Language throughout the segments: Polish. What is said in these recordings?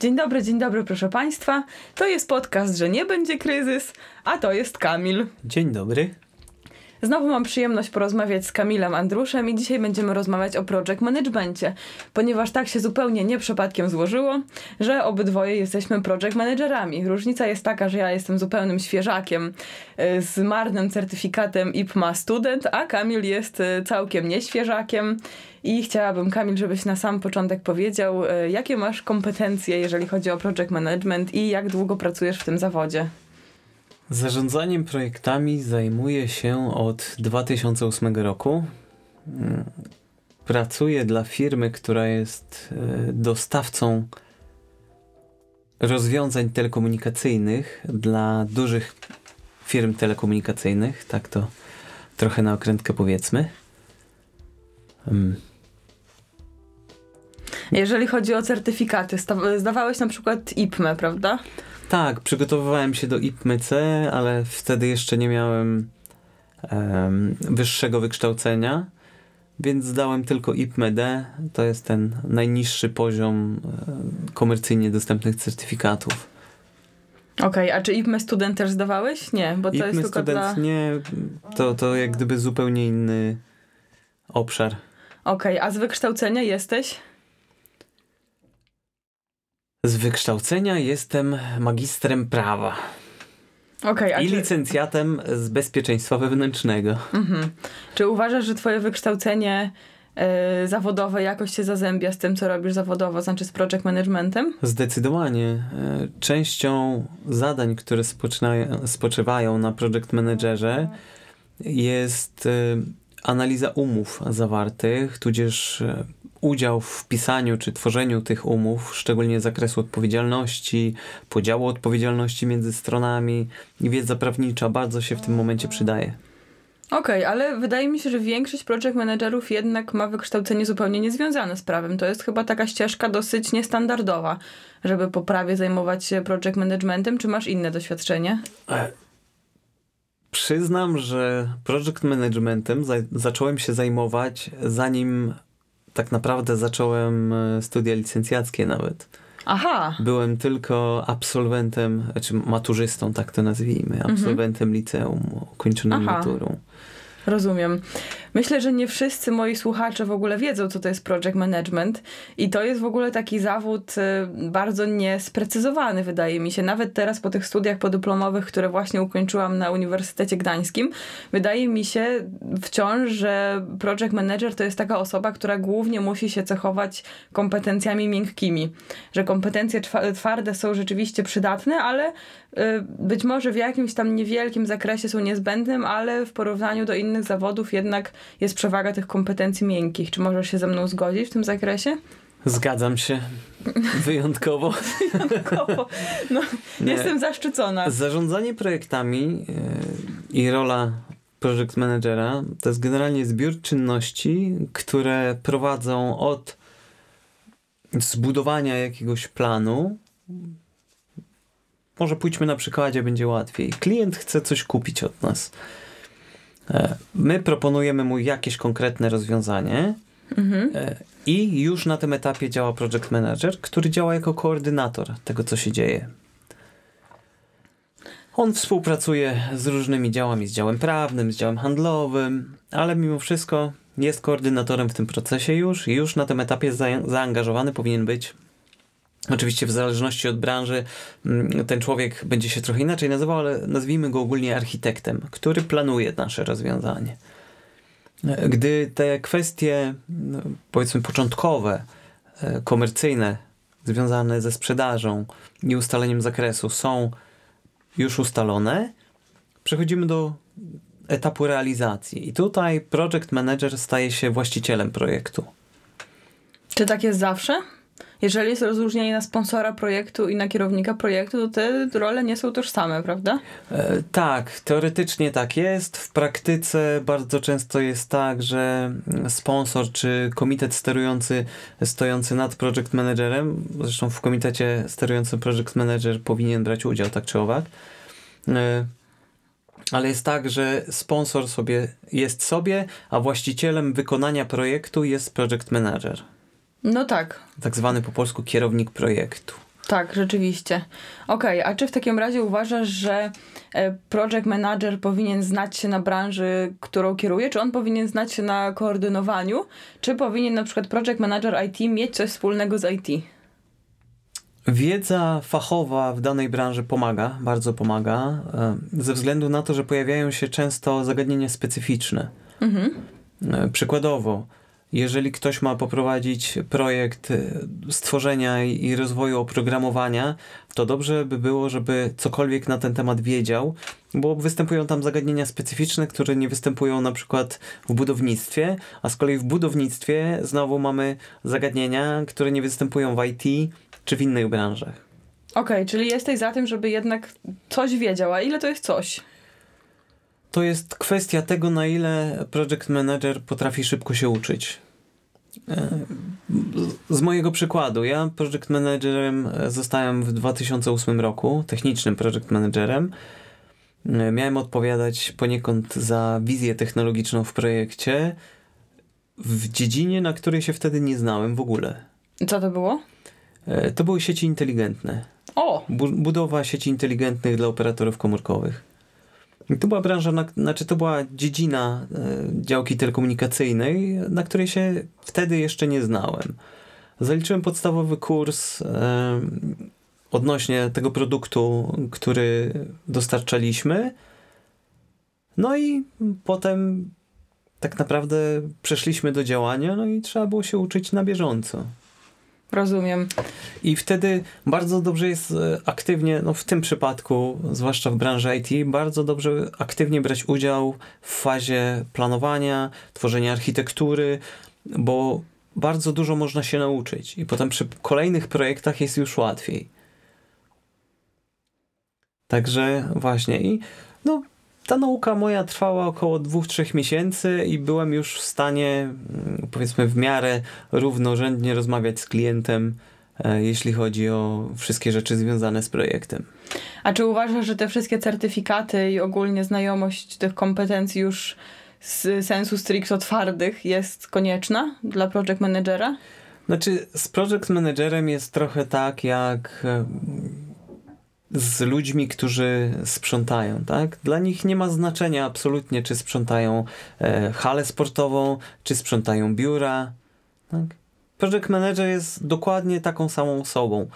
Dzień dobry, dzień dobry, proszę Państwa. To jest podcast, że nie będzie kryzys, a to jest Kamil. Dzień dobry. Znowu mam przyjemność porozmawiać z Kamilem Andruszem i dzisiaj będziemy rozmawiać o project managementie, ponieważ tak się zupełnie nie przypadkiem złożyło, że obydwoje jesteśmy project managerami. Różnica jest taka, że ja jestem zupełnym świeżakiem y, z marnym certyfikatem IPMA Student, a Kamil jest y, całkiem nieświeżakiem. I chciałabym, Kamil, żebyś na sam początek powiedział, y, jakie masz kompetencje, jeżeli chodzi o project management i jak długo pracujesz w tym zawodzie. Zarządzaniem projektami zajmuję się od 2008 roku. Mm, pracuję dla firmy, która jest e, dostawcą rozwiązań telekomunikacyjnych dla dużych firm telekomunikacyjnych. Tak to trochę na okrętkę powiedzmy. Jeżeli chodzi o certyfikaty, zdawałeś na przykład IPME, prawda? Tak, przygotowywałem się do IPMC, ale wtedy jeszcze nie miałem um, wyższego wykształcenia, więc zdałem tylko IPMD. To jest ten najniższy poziom komercyjnie dostępnych certyfikatów. Okej, okay, a czy IPME Student też zdawałeś? Nie, bo to IPME jest tylko Student dla... nie, to, to jak gdyby zupełnie inny obszar. Okej, okay, a z wykształcenia jesteś? Z wykształcenia jestem magistrem prawa. Okay, I czy... licencjatem z bezpieczeństwa wewnętrznego. Mhm. Czy uważasz, że twoje wykształcenie yy, zawodowe jakoś się zazębia z tym, co robisz zawodowo, znaczy z project managementem? Zdecydowanie. E, częścią zadań, które spoczywają na project managerze jest e, analiza umów zawartych, tudzież udział w pisaniu czy tworzeniu tych umów, szczególnie z zakresu odpowiedzialności, podziału odpowiedzialności między stronami i wiedza prawnicza bardzo się w tym momencie przydaje. Okej, okay, ale wydaje mi się, że większość project managerów jednak ma wykształcenie zupełnie niezwiązane z prawem. To jest chyba taka ścieżka dosyć niestandardowa, żeby po prawie zajmować się project managementem. Czy masz inne doświadczenie? E Przyznam, że project managementem za zacząłem się zajmować zanim tak naprawdę zacząłem e, studia licencjackie nawet. Aha. Byłem tylko absolwentem, znaczy maturzystą, tak to nazwijmy, mhm. absolwentem mhm. liceum, ukończonym maturą. Rozumiem. Myślę, że nie wszyscy moi słuchacze w ogóle wiedzą, co to jest project management i to jest w ogóle taki zawód y, bardzo niesprecyzowany, wydaje mi się. Nawet teraz po tych studiach podyplomowych, które właśnie ukończyłam na Uniwersytecie Gdańskim, wydaje mi się wciąż, że project manager to jest taka osoba, która głównie musi się cechować kompetencjami miękkimi. Że kompetencje twarde są rzeczywiście przydatne, ale y, być może w jakimś tam niewielkim zakresie są niezbędnym, ale w porównaniu do innych zawodów jednak jest przewaga tych kompetencji miękkich. Czy możesz się ze mną zgodzić w tym zakresie? Zgadzam się. Wyjątkowo. Wyjątkowo. No, jestem zaszczycona. Zarządzanie projektami yy, i rola project managera to jest generalnie zbiór czynności, które prowadzą od zbudowania jakiegoś planu. Może pójdźmy na przykładzie, będzie łatwiej. Klient chce coś kupić od nas. E, my proponujemy mu jakieś konkretne rozwiązanie mhm. E, i już na tym etapie działa project manager, który działa jako koordynator tego, co się dzieje. On współpracuje z różnymi działami, z działem prawnym, z działem handlowym, ale mimo wszystko jest koordynatorem w tym procesie już i już na tym etapie za zaangażowany powinien być Oczywiście w zależności od branży mm, ten człowiek będzie się trochę inaczej nazywał, ale nazwijmy go ogólnie architektem, który planuje nasze rozwiązanie. Gdy te kwestie, no, powiedzmy, początkowe, e, komercyjne, związane ze sprzedażą i ustaleniem zakresu są już ustalone, przechodzimy do etapu realizacji. I tutaj project manager staje się właścicielem projektu. Czy tak jest zawsze? Jeżeli jest rozróżnienie na sponsora projektu i na kierownika projektu, to te role nie są tożsame, prawda? E, tak, teoretycznie tak jest. W praktyce bardzo często jest tak, że sponsor czy komitet sterujący stojący nad project managerem, zresztą w komitecie sterującym project manager powinien brać udział, tak czy owak. E, ale jest tak, że sponsor sobie jest sobie, a właścicielem wykonania projektu jest project manager. No tak. Tak zwany po polsku kierownik projektu. Tak, rzeczywiście. Okej, okay, a czy w takim razie uważasz, że e, project manager powinien znać się na branży, którą kieruje? Czy on powinien znać się na koordynowaniu? Czy powinien na przykład project manager IT mieć coś wspólnego z IT? Wiedza fachowa w danej branży pomaga, bardzo pomaga, e, ze względu na to, że pojawiają się często zagadnienia specyficzne. Mhm. E, przykładowo, jeżeli ktoś ma poprowadzić projekt y, stworzenia i rozwoju oprogramowania, to dobrze by było, żeby cokolwiek na ten temat wiedział, bo występują tam zagadnienia specyficzne, które nie występują na przykład w budownictwie, a z kolei w budownictwie znowu mamy zagadnienia, które nie występują w IT czy w innych branżach. Okej, okay, czyli jesteś za tym, żeby jednak coś wiedział, a ile to jest coś? To jest kwestia tego, na ile project manager potrafi szybko się uczyć. E, z mojego przykładu, ja project managerem zostałem w 2008 roku, technicznym project managerem. E, miałem odpowiadać poniekąd za wizję technologiczną w projekcie w dziedzinie, na której się wtedy nie znałem w ogóle. Co to było? E, to były sieci inteligentne. O! budowa sieci inteligentnych dla operatorów komórkowych. To była branża, na, znaczy to była dziedzina e, działki telekomunikacyjnej, na której się wtedy jeszcze nie znałem. Zaliczyłem podstawowy kurs e, odnośnie tego produktu, który dostarczaliśmy. No i potem tak naprawdę przeszliśmy do działania, no i trzeba było się uczyć na bieżąco. Rozumiem. I wtedy bardzo dobrze jest e, aktywnie, no w tym przypadku, zwłaszcza w branży IT, bardzo dobrze aktywnie brać udział w fazie planowania, tworzenia architektury, bo bardzo dużo można się nauczyć i potem przy kolejnych projektach jest już łatwiej. Także właśnie i no ta nauka moja trwała około 2-3 miesięcy i byłem już w stanie, mm, powiedzmy, w miarę równorzędnie rozmawiać z klientem, e, jeśli chodzi o wszystkie rzeczy związane z projektem. A czy uważasz, że te wszystkie certyfikaty i ogólnie znajomość tych kompetencji już z sensu stricto twardych jest konieczna dla project managera? Znaczy, z project managerem jest trochę tak, jak e, z ludźmi, którzy sprzątają, tak? Dla nich nie ma znaczenia absolutnie, czy sprzątają e, halę sportową, czy sprzątają biura, tak? Project manager jest dokładnie taką samą osobą.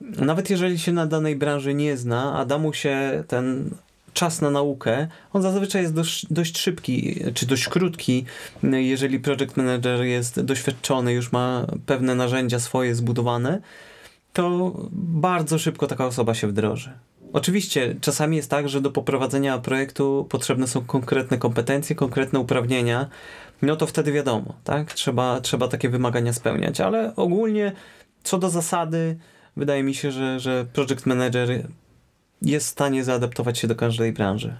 Nawet jeżeli się na danej branży nie zna, a da mu się ten czas na naukę, on zazwyczaj jest dość, dość szybki, czy dość krótki, jeżeli project manager jest doświadczony, już ma pewne narzędzia swoje zbudowane, to bardzo szybko taka osoba się wdroży. Oczywiście czasami jest tak, że do poprowadzenia projektu potrzebne są konkretne kompetencje, konkretne uprawnienia, no to wtedy wiadomo, tak? Trzeba, trzeba takie wymagania spełniać, ale ogólnie co do zasady wydaje mi się, że, że project manager jest w stanie zaadaptować się do każdej branży.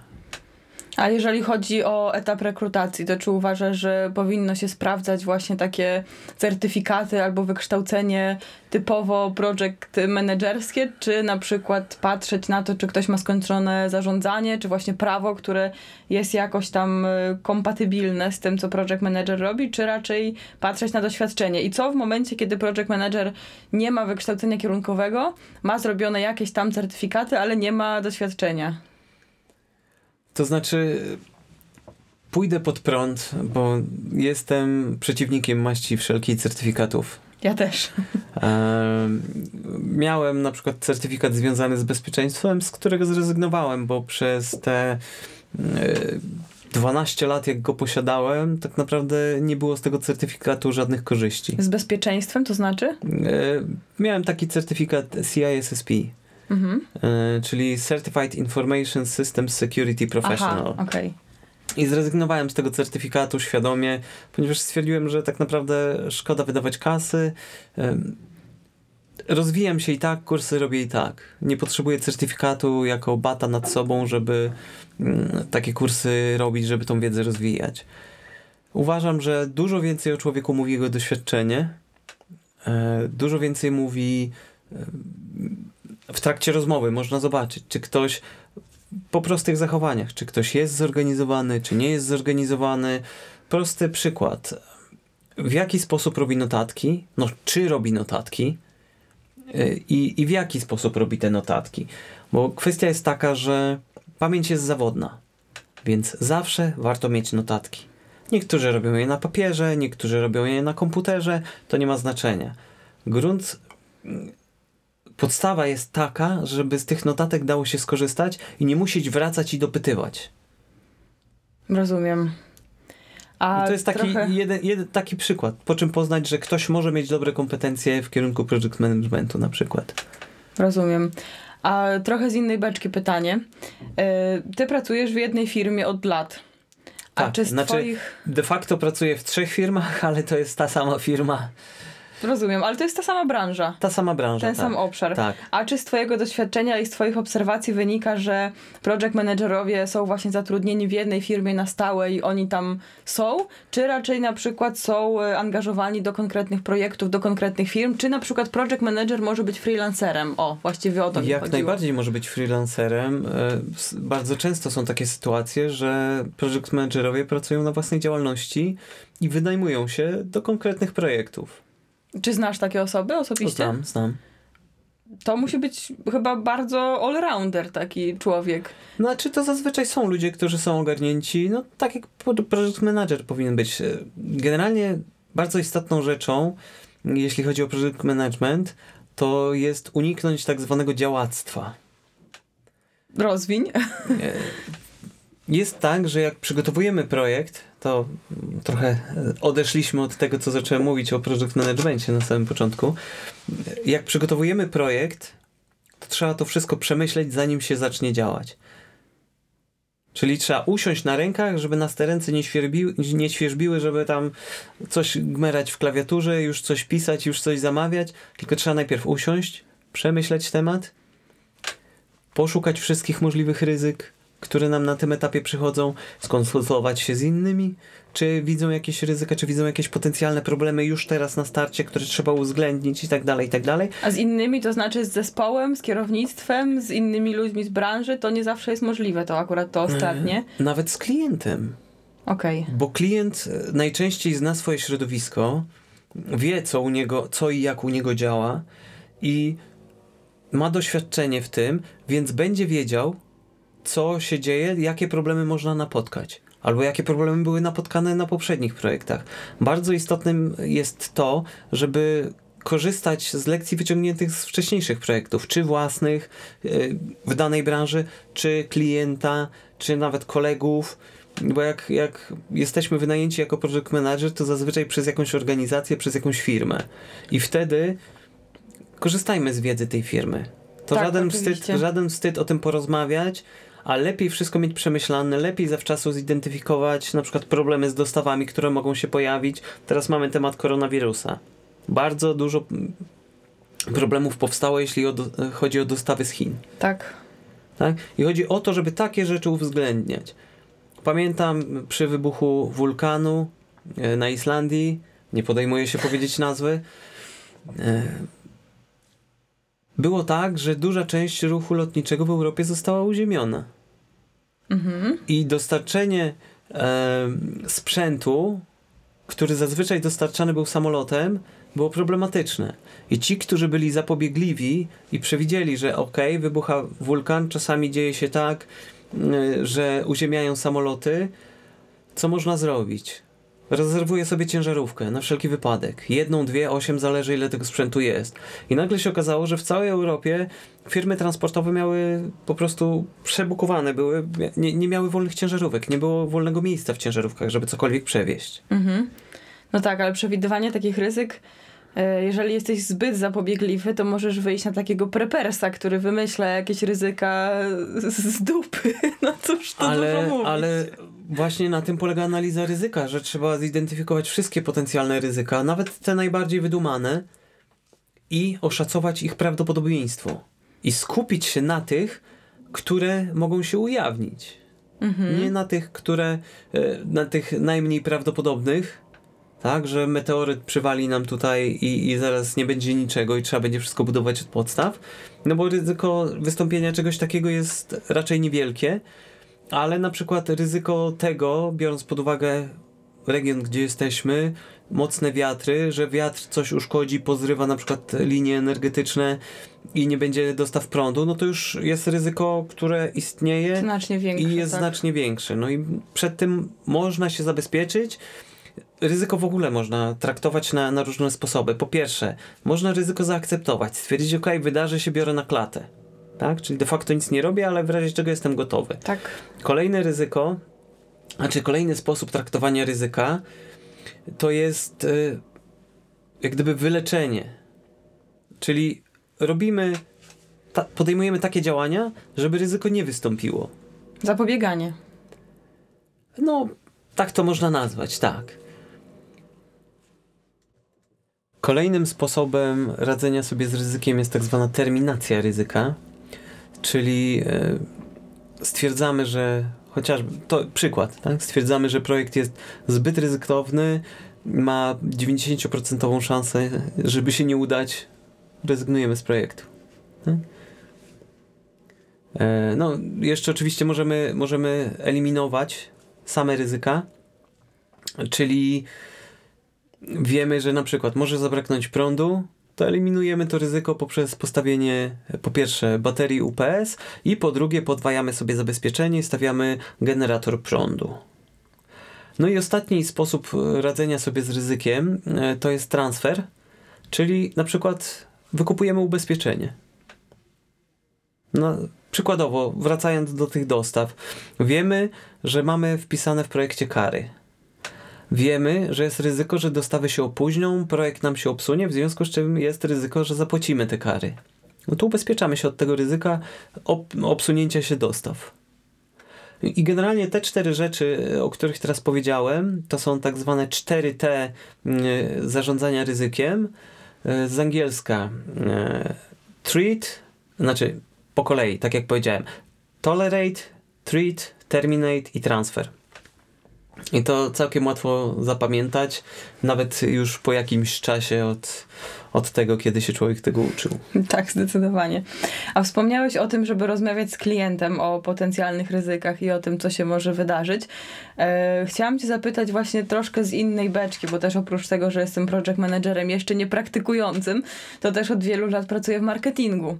A jeżeli chodzi o etap rekrutacji, to czy uważasz, że powinno się sprawdzać właśnie takie certyfikaty albo wykształcenie typowo project menedżerskie, czy na przykład patrzeć na to, czy ktoś ma skończone zarządzanie, czy właśnie prawo, które jest jakoś tam y, kompatybilne z tym, co project manager robi, czy raczej patrzeć na doświadczenie? I co w momencie, kiedy project manager nie ma wykształcenia kierunkowego, ma zrobione jakieś tam certyfikaty, ale nie ma doświadczenia? To znaczy, pójdę pod prąd, bo jestem przeciwnikiem maści wszelkich certyfikatów. Ja też. E, miałem na przykład certyfikat związany z bezpieczeństwem, z którego zrezygnowałem, bo przez te e, 12 lat, jak go posiadałem, tak naprawdę nie było z tego certyfikatu żadnych korzyści. Z bezpieczeństwem to znaczy? E, miałem taki certyfikat CISSP. Mhm. E, czyli Certified Information Systems Security Professional. Aha, okay. I zrezygnowałem z tego certyfikatu świadomie, ponieważ stwierdziłem, że tak naprawdę szkoda wydawać kasy. Rozwijam się i tak, kursy robię i tak. Nie potrzebuję certyfikatu jako bata nad sobą, żeby mm, takie kursy robić, żeby tą wiedzę rozwijać. Uważam, że dużo więcej o człowieku mówi jego doświadczenie, e, dużo więcej mówi w trakcie rozmowy można zobaczyć, czy ktoś po prostych zachowaniach, czy ktoś jest zorganizowany, czy nie jest zorganizowany. Prosty przykład. W jaki sposób robi notatki? No, czy robi notatki? Y, I, I w jaki sposób robi te notatki? Bo kwestia jest taka, że pamięć jest zawodna, więc zawsze warto mieć notatki. Niektórzy robią je na papierze, niektórzy robią je na komputerze, to nie ma znaczenia. Grunt, podstawa jest taka, żeby z tych notatek dało się skorzystać i nie musieć wracać i dopytywać. Rozumiem. A to jest taki, trochę... jeden, jeden, taki przykład, po czym poznać, że ktoś może mieć dobre kompetencje w kierunku project managementu na przykład. Rozumiem. A trochę z innej beczki pytanie. E, ty pracujesz w jednej firmie od lat. A tak, czy z znaczy twoich... de facto pracuję w trzech firmach, ale to jest ta sama firma. Rozumiem, ale to jest ta sama branża. Ta sama branża. Ten tak. sam obszar. Tak. A czy z Twojego doświadczenia i z Twoich obserwacji wynika, że project managerowie są właśnie zatrudnieni w jednej firmie na stałe i oni tam są? Czy raczej na przykład są e, angażowani do konkretnych projektów, do konkretnych firm? Czy na przykład project manager może być freelancerem? O, właściwie o to mi Jak chodziło. najbardziej może być freelancerem. E, Bardzo często są takie sytuacje, że project managerowie pracują na własnej działalności i wynajmują się do konkretnych projektów. Czy znasz takie osoby osobiście? Znam, znam. To musi być chyba bardzo all-rounder taki człowiek. Znaczy to zazwyczaj są ludzie, którzy są ogarnięci, no tak jak pro- project manager powinien być. E, Generalnie bardzo istotną rzeczą, jeśli chodzi o project management, to jest uniknąć tak zwanego działactwa. Rozwiń. Jest tak, że jak przygotowujemy projekt, to trochę e, odeszliśmy od tego, co zacząłem mówić o project managementie na samym początku. Jak przygotowujemy projekt, to trzeba to wszystko przemyśleć, zanim się zacznie działać. Czyli trzeba usiąść na rękach, żeby nas te ręce nie, świerbiły, nie świerzbiły, żeby tam coś gmerać w klawiaturze, już coś pisać, już coś zamawiać. Tylko trzeba najpierw usiąść, przemyśleć temat, poszukać wszystkich możliwych ryzyk, które nam na tym etapie przychodzą, skonsultować się z innymi, czy widzą jakieś ryzyka, czy widzą jakieś potencjalne problemy już teraz na starcie, które trzeba uwzględnić i tak dalej, i tak dalej. A z innymi, to znaczy z zespołem, z kierownictwem, z innymi ludźmi z branży, to nie zawsze jest możliwe, to akurat to ostatnie. Nawet z klientem. Okej. Bo klient e, najczęściej zna swoje środowisko, wie co u niego, co i jak u niego działa i ma doświadczenie w tym, więc będzie wiedział, co się dzieje, jakie problemy można napotkać. Albo jakie problemy były napotkane na poprzednich projektach. Bardzo istotnym jest to, żeby korzystać z lekcji wyciągniętych z wcześniejszych projektów, czy własnych y, w danej branży, czy klienta, czy nawet kolegów. Bo jak, jak jesteśmy wynajęci jako project manager, to zazwyczaj przez jakąś organizację, przez jakąś firmę. I wtedy korzystajmy z wiedzy tej firmy. To Tak, żaden, oczywiście. wstyd, żaden wstyd o tym porozmawiać, a lepiej wszystko mieć przemyślane, lepiej zawczasu zidentyfikować na przykład problemy z dostawami, które mogą się pojawić. Teraz mamy temat koronawirusa. Bardzo dużo mm, problemów powstało, jeśli o do, chodzi o dostawy z Chin. Tak. Tak? I chodzi o to, żeby takie rzeczy uwzględniać. Pamiętam przy wybuchu wulkanu e, na Islandii, nie podejmuję się powiedzieć nazwy, e, było tak, że duża część ruchu lotniczego w Europie została uziemiona. Mhm. I dostarczenie e, sprzętu, który zazwyczaj dostarczany był samolotem, było problematyczne. I ci, którzy byli zapobiegliwi i przewidzieli, że okej, okay, wybucha wulkan, czasami dzieje się tak, y, że uziemiają samoloty, co można zrobić? Rezerwuję sobie ciężarówkę na wszelki wypadek. Jedną, dwie, osiem, zależy ile tego sprzętu jest. I nagle się okazało, że w całej Europie firmy transportowe miały po prostu przebukowane, były, nie, nie miały wolnych ciężarówek, nie było wolnego miejsca w ciężarówkach, żeby cokolwiek przewieźć. Mhm. No tak, ale przewidywanie takich ryzyk, jeżeli jesteś zbyt zapobiegliwy, to możesz wyjść na takiego prepersa, który wymyśla jakieś ryzyka z dupy. No cóż to dużo ale, mówić. ale właśnie na tym polega analiza ryzyka, że trzeba zidentyfikować wszystkie potencjalne ryzyka, nawet te najbardziej wydumane i oszacować ich prawdopodobieństwo. I skupić się na tych, które mogą się ujawnić. Mhm. Nie na tych, które, e, na tych najmniej prawdopodobnych, tak, że meteoryt przywali nam tutaj i, i zaraz nie będzie niczego i trzeba będzie wszystko budować od podstaw. No bo ryzyko wystąpienia czegoś takiego jest raczej niewielkie, ale na przykład ryzyko tego, biorąc pod uwagę region, gdzie jesteśmy, mocne wiatry, że wiatr coś uszkodzi, pozrywa na przykład linie energetyczne i nie będzie dostaw prądu, no to już jest ryzyko, które istnieje znacznie większe, i jest tak. znacznie większe. No i przed tym można się zabezpieczyć. Ryzyko w ogóle można traktować na, na różne sposoby. Po pierwsze, można ryzyko zaakceptować, stwierdzić, ok, wydarzy się, biorę na klatę. Tak? Czyli de facto nic nie robię, ale w razie czego jestem gotowy. Tak. Kolejne ryzyko, znaczy kolejny sposób traktowania ryzyka to jest y, jak gdyby wyleczenie. Czyli robimy, ta, podejmujemy takie działania, żeby ryzyko nie wystąpiło. Zapobieganie. No, tak to można nazwać, tak. Kolejnym sposobem radzenia sobie z ryzykiem jest tak zwana terminacja ryzyka, czyli y, stwierdzamy, że chociażby, to przykład, tak? Stwierdzamy, że projekt jest zbyt ryzykowny, ma 90% szansę, żeby się nie udać, rezygnujemy z projektu. Tak? E, no, jeszcze oczywiście możemy, możemy eliminować same ryzyka, czyli wiemy, że na przykład może zabraknąć prądu, to eliminujemy to ryzyko poprzez postawienie po pierwsze baterii UPS i po drugie podwajamy sobie zabezpieczenie i stawiamy generator prądu. No i ostatni sposób radzenia sobie z ryzykiem e, to jest transfer, czyli na przykład wykupujemy ubezpieczenie. No, przykładowo, wracając do tych dostaw, wiemy, że mamy wpisane w projekcie kary. Wiemy, że jest ryzyko, że dostawy się opóźnią, projekt nam się obsunie, w związku z czym jest ryzyko, że zapłacimy te kary. No to ubezpieczamy się od tego ryzyka ob obsunięcia się dostaw. I generalnie te cztery rzeczy, o których teraz powiedziałem, to są tak zwane 4T zarządzania ryzykiem. Z angielska treat, znaczy po kolei, tak jak powiedziałem, tolerate, treat, terminate i transfer. I to całkiem łatwo zapamiętać, nawet już po jakimś czasie od, od tego, kiedy się człowiek tego uczył. Tak, zdecydowanie. A wspomniałeś o tym, żeby rozmawiać z klientem o potencjalnych ryzykach i o tym, co się może wydarzyć. E, chciałam Cię zapytać właśnie troszkę z innej beczki, bo też oprócz tego, że jestem project managerem jeszcze nie praktykującym, to też od wielu lat pracuję w marketingu.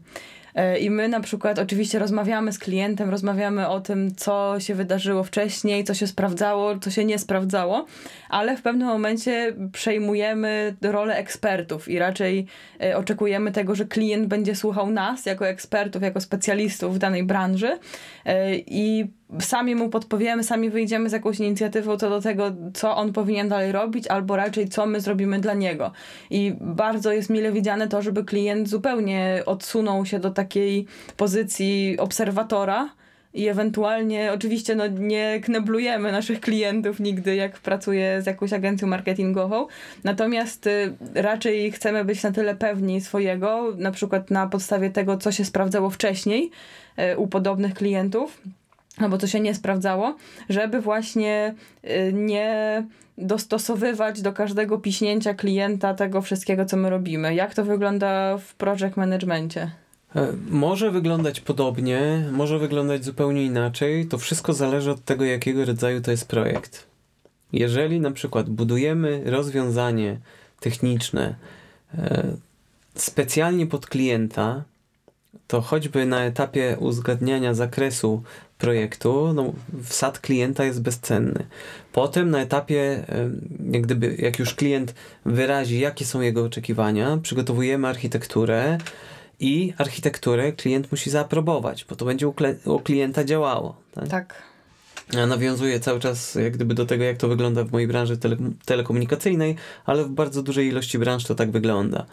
E, I my na przykład oczywiście rozmawiamy z klientem, rozmawiamy o tym, co się wydarzyło wcześniej, co się sprawdzało, co się nie sprawdzało, ale w pewnym momencie przejmujemy rolę ekspertów i raczej e, oczekujemy tego, że klient będzie słuchał nas jako ekspertów, jako specjalistów w danej branży. E, i sami mu podpowiemy, sami wyjdziemy z jakąś inicjatywą co do tego, co on powinien dalej robić, albo raczej co my zrobimy dla niego. I bardzo jest mile widziane to, żeby klient zupełnie odsunął się do takiej pozycji obserwatora, i ewentualnie, oczywiście, no, nie kneblujemy naszych klientów nigdy, jak pracuję z jakąś agencją marketingową, natomiast y, raczej chcemy być na tyle pewni swojego, na przykład na podstawie tego, co się sprawdzało wcześniej y, u podobnych klientów, albo co się nie sprawdzało, żeby właśnie y, nie dostosowywać do każdego piśnięcia klienta tego wszystkiego, co my robimy. Jak to wygląda w project managementie? E, może wyglądać podobnie, może wyglądać zupełnie inaczej. To wszystko zależy od tego, jakiego rodzaju to jest projekt. Jeżeli na przykład budujemy rozwiązanie techniczne e, specjalnie pod klienta, to choćby na etapie uzgadniania zakresu projektu, no, wsad klienta jest bezcenny. Potem na etapie, jak gdyby, jak już klient wyrazi, jakie są jego oczekiwania, przygotowujemy architekturę i architekturę klient musi zaaprobować, bo to będzie u, u klienta działało. Tak. tak. Ja nawiązuję cały czas jak gdyby do tego, jak to wygląda w mojej branży tele telekomunikacyjnej, ale w bardzo dużej ilości branż to tak wygląda.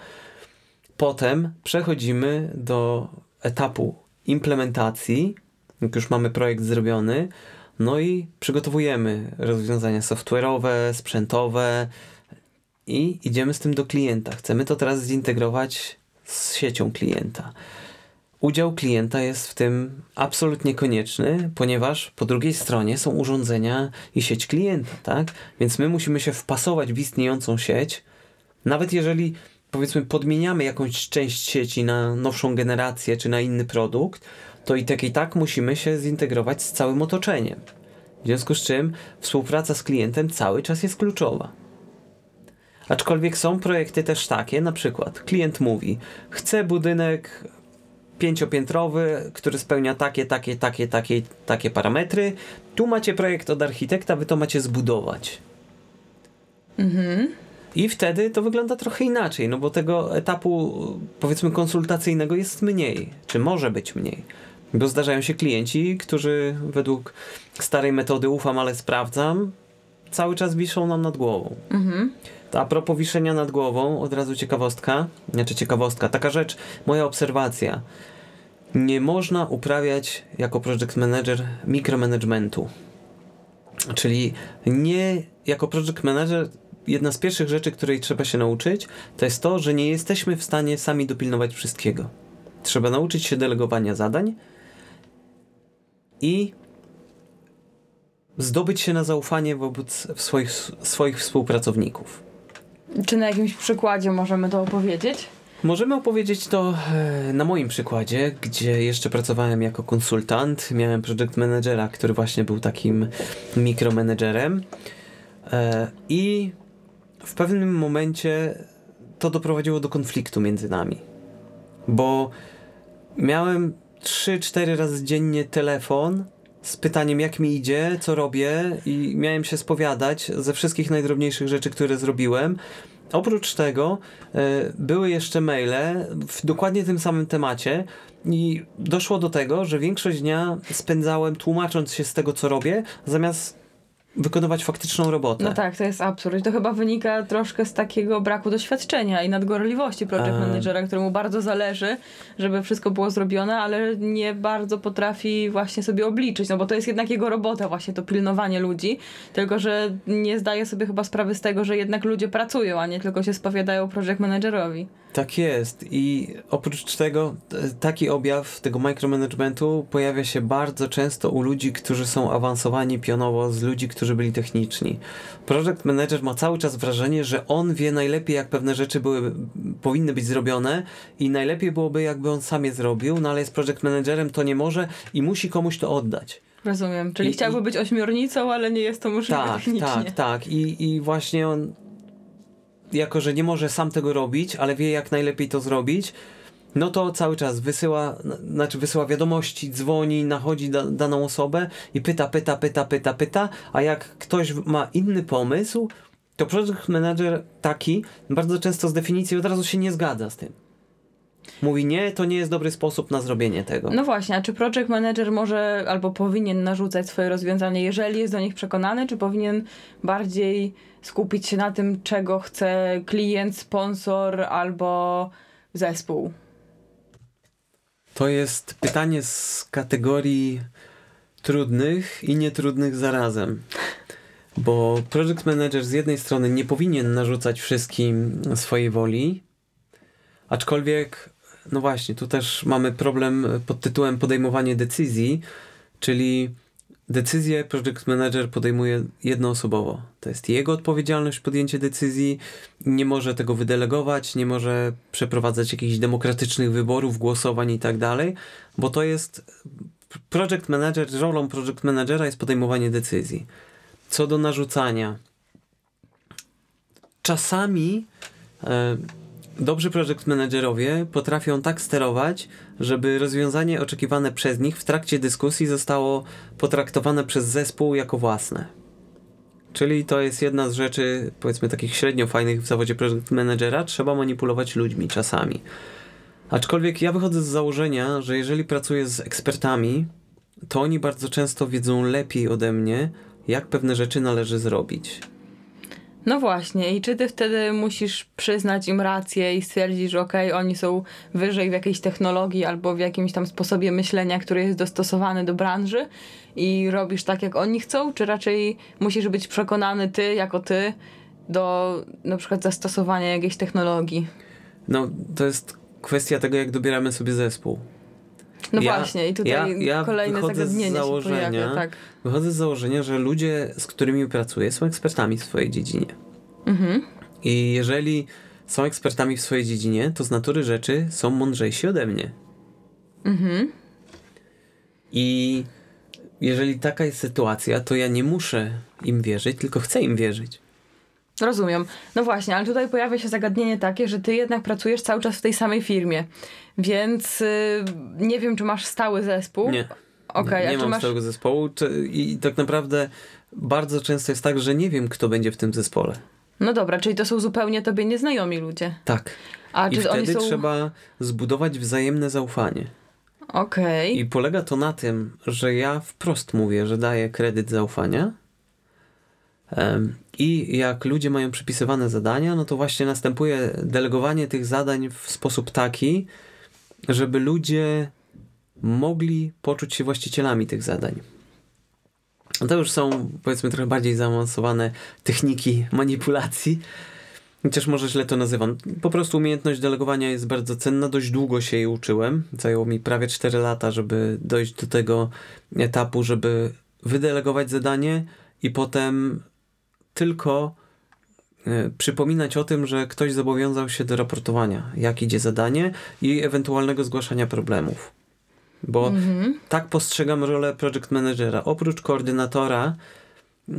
Potem przechodzimy do etapu implementacji, jak już mamy projekt zrobiony, no i przygotowujemy rozwiązania software'owe, sprzętowe i idziemy z tym do klienta. Chcemy to teraz zintegrować z siecią klienta. Udział klienta jest w tym absolutnie konieczny, ponieważ po drugiej stronie są urządzenia i sieć klienta, tak? Więc my musimy się wpasować w istniejącą sieć, nawet jeżeli powiedzmy podmieniamy jakąś część sieci na nowszą generację czy na inny produkt, to i tak i tak musimy się zintegrować z całym otoczeniem. W związku z czym współpraca z klientem cały czas jest kluczowa. Aczkolwiek są projekty też takie, na przykład klient mówi, chcę budynek pięciopiętrowy, który spełnia takie, takie, takie, takie, takie parametry. Tu macie projekt od architekta, wy to macie zbudować. Mhm. I wtedy to wygląda trochę inaczej, no bo tego etapu powiedzmy konsultacyjnego jest mniej, czy może być mniej. Bo zdarzają się klienci, którzy według starej metody ufam, ale sprawdzam, cały czas wiszą nam nad głową. Mhm. A propos wiszenia nad głową, od razu ciekawostka, znaczy ciekawostka, taka rzecz, moja obserwacja. Nie można uprawiać jako project manager mikromanagementu. Czyli nie jako project manager jedna z pierwszych rzeczy, której trzeba się nauczyć, to jest to, że nie jesteśmy w stanie sami dopilnować wszystkiego. Trzeba nauczyć się delegowania zadań i zdobyć się na zaufanie wobec swoich, swoich współpracowników. Czy na jakimś przykładzie możemy to opowiedzieć? Możemy opowiedzieć to e, na moim przykładzie, gdzie jeszcze pracowałem jako konsultant. Miałem project managera, który właśnie był takim mikromanagerem. E, I w pewnym momencie to doprowadziło do konfliktu między nami. Bo miałem 3-4 razy dziennie telefon z pytaniem, jak mi idzie, co robię, i miałem się spowiadać ze wszystkich najdrobniejszych rzeczy, które zrobiłem. Oprócz tego y, były jeszcze maile w dokładnie tym samym temacie i doszło do tego, że większość dnia spędzałem tłumacząc się z tego, co robię, zamiast wykonywać faktyczną robotę. No tak, to jest absurd. To chyba wynika troszkę z takiego braku doświadczenia i nadgorliwości project managera, któremu bardzo zależy, żeby wszystko było zrobione, ale nie bardzo potrafi właśnie sobie obliczyć, no bo to jest jednak jego robota właśnie to pilnowanie ludzi, tylko że nie zdaje sobie chyba sprawy z tego, że jednak ludzie pracują, a nie tylko się spowiadają project managerowi. Tak jest i oprócz tego taki objaw tego micromanagementu pojawia się bardzo często u ludzi, którzy są awansowani pionowo z ludzi, którzy byli techniczni. Project manager ma cały czas wrażenie, że on wie najlepiej jak pewne rzeczy były, powinny być zrobione i najlepiej byłoby jakby on sam je zrobił, no ale jest project managerem, to nie może i musi komuś to oddać. Rozumiem, czyli I, chciałby i... być ośmiornicą, ale nie jest to możliwe tak, technicznie. Tak, tak i, i właśnie on jako że nie może sam tego robić, ale wie jak najlepiej to zrobić, no to cały czas wysyła, znaczy wysyła wiadomości, dzwoni, nachodzi da, daną osobę i pyta, pyta, pyta, pyta, pyta, a jak ktoś ma inny pomysł, to project manager taki bardzo często z definicji od razu się nie zgadza z tym. Mówi nie, to nie jest dobry sposób na zrobienie tego. No właśnie, a czy project manager może albo powinien narzucać swoje rozwiązanie, jeżeli jest do nich przekonany, czy powinien bardziej skupić się na tym, czego chce klient, sponsor albo zespół? To jest pytanie z kategorii trudnych i nietrudnych zarazem. Bo project manager z jednej strony nie powinien narzucać wszystkim swojej woli, aczkolwiek, no właśnie, tu też mamy problem pod tytułem podejmowanie decyzji, czyli decyzję project manager podejmuje jednoosobowo. To jest jego odpowiedzialność podjęcie decyzji, nie może tego wydelegować, nie może przeprowadzać jakichś demokratycznych wyborów, głosowań i tak dalej, bo to jest project manager, rolą project managera jest podejmowanie decyzji. Co do narzucania, czasami e, dobrzy project managerowie potrafią tak sterować, żeby rozwiązanie oczekiwane przez nich w trakcie dyskusji zostało potraktowane przez zespół jako własne. Czyli to jest jedna z rzeczy, powiedzmy, takich średnio fajnych w zawodzie project managera. Trzeba manipulować ludźmi czasami. Aczkolwiek ja wychodzę z założenia, że jeżeli pracuję z ekspertami, to oni bardzo często wiedzą lepiej ode mnie, jak pewne rzeczy należy zrobić. No właśnie, i czy ty wtedy musisz przyznać im rację i stwierdzić, że okej, okay, oni są wyżej w jakiejś technologii albo w jakimś tam sposobie myślenia, który jest dostosowany do branży i robisz tak, jak oni chcą, czy raczej musisz być przekonany ty, jako ty, do na przykład zastosowania jakiejś technologii? No, to jest kwestia tego, jak dobieramy sobie zespół. No ja, właśnie, i tutaj ja, ja kolejne zagadnienie z założenia, się pojawia, tak. Wychodzę z założenia, że ludzie, z którymi pracuję, są ekspertami w swojej dziedzinie. Mhm. I jeżeli są ekspertami w swojej dziedzinie, to z natury rzeczy są mądrzejsi ode mnie. Mhm. I jeżeli taka jest sytuacja, to ja nie muszę im wierzyć, tylko chcę im wierzyć. Rozumiem. No właśnie, ale tutaj pojawia się zagadnienie takie, że ty jednak pracujesz cały czas w tej samej firmie, więc y, nie wiem, czy masz stały zespół. Nie. Okay, nie, nie mam masz... stałego zespołu czy, i tak naprawdę bardzo często jest tak, że nie wiem, kto będzie w tym zespole. No dobra, czyli to są zupełnie tobie nieznajomi ludzie. Tak. A I wtedy są... trzeba zbudować wzajemne zaufanie. Okej. Okay. I polega to na tym, że ja wprost mówię, że daję kredyt zaufania. I jak ludzie mają przypisywane zadania, no to właśnie następuje delegowanie tych zadań w sposób taki, żeby ludzie mogli poczuć się właścicielami tych zadań. To już są, powiedzmy, trochę bardziej zaawansowane techniki manipulacji. Chociaż może źle to nazywam. Po prostu umiejętność delegowania jest bardzo cenna. Dość długo się jej uczyłem. Zajęło mi prawie 4 lata, żeby dojść do tego etapu, żeby wydelegować zadanie i potem tylko przypominać o tym, że ktoś zobowiązał się do raportowania, jak idzie zadanie i ewentualnego zgłaszania problemów. Bo mhm. tak postrzegam rolę project managera. Oprócz koordynatora y,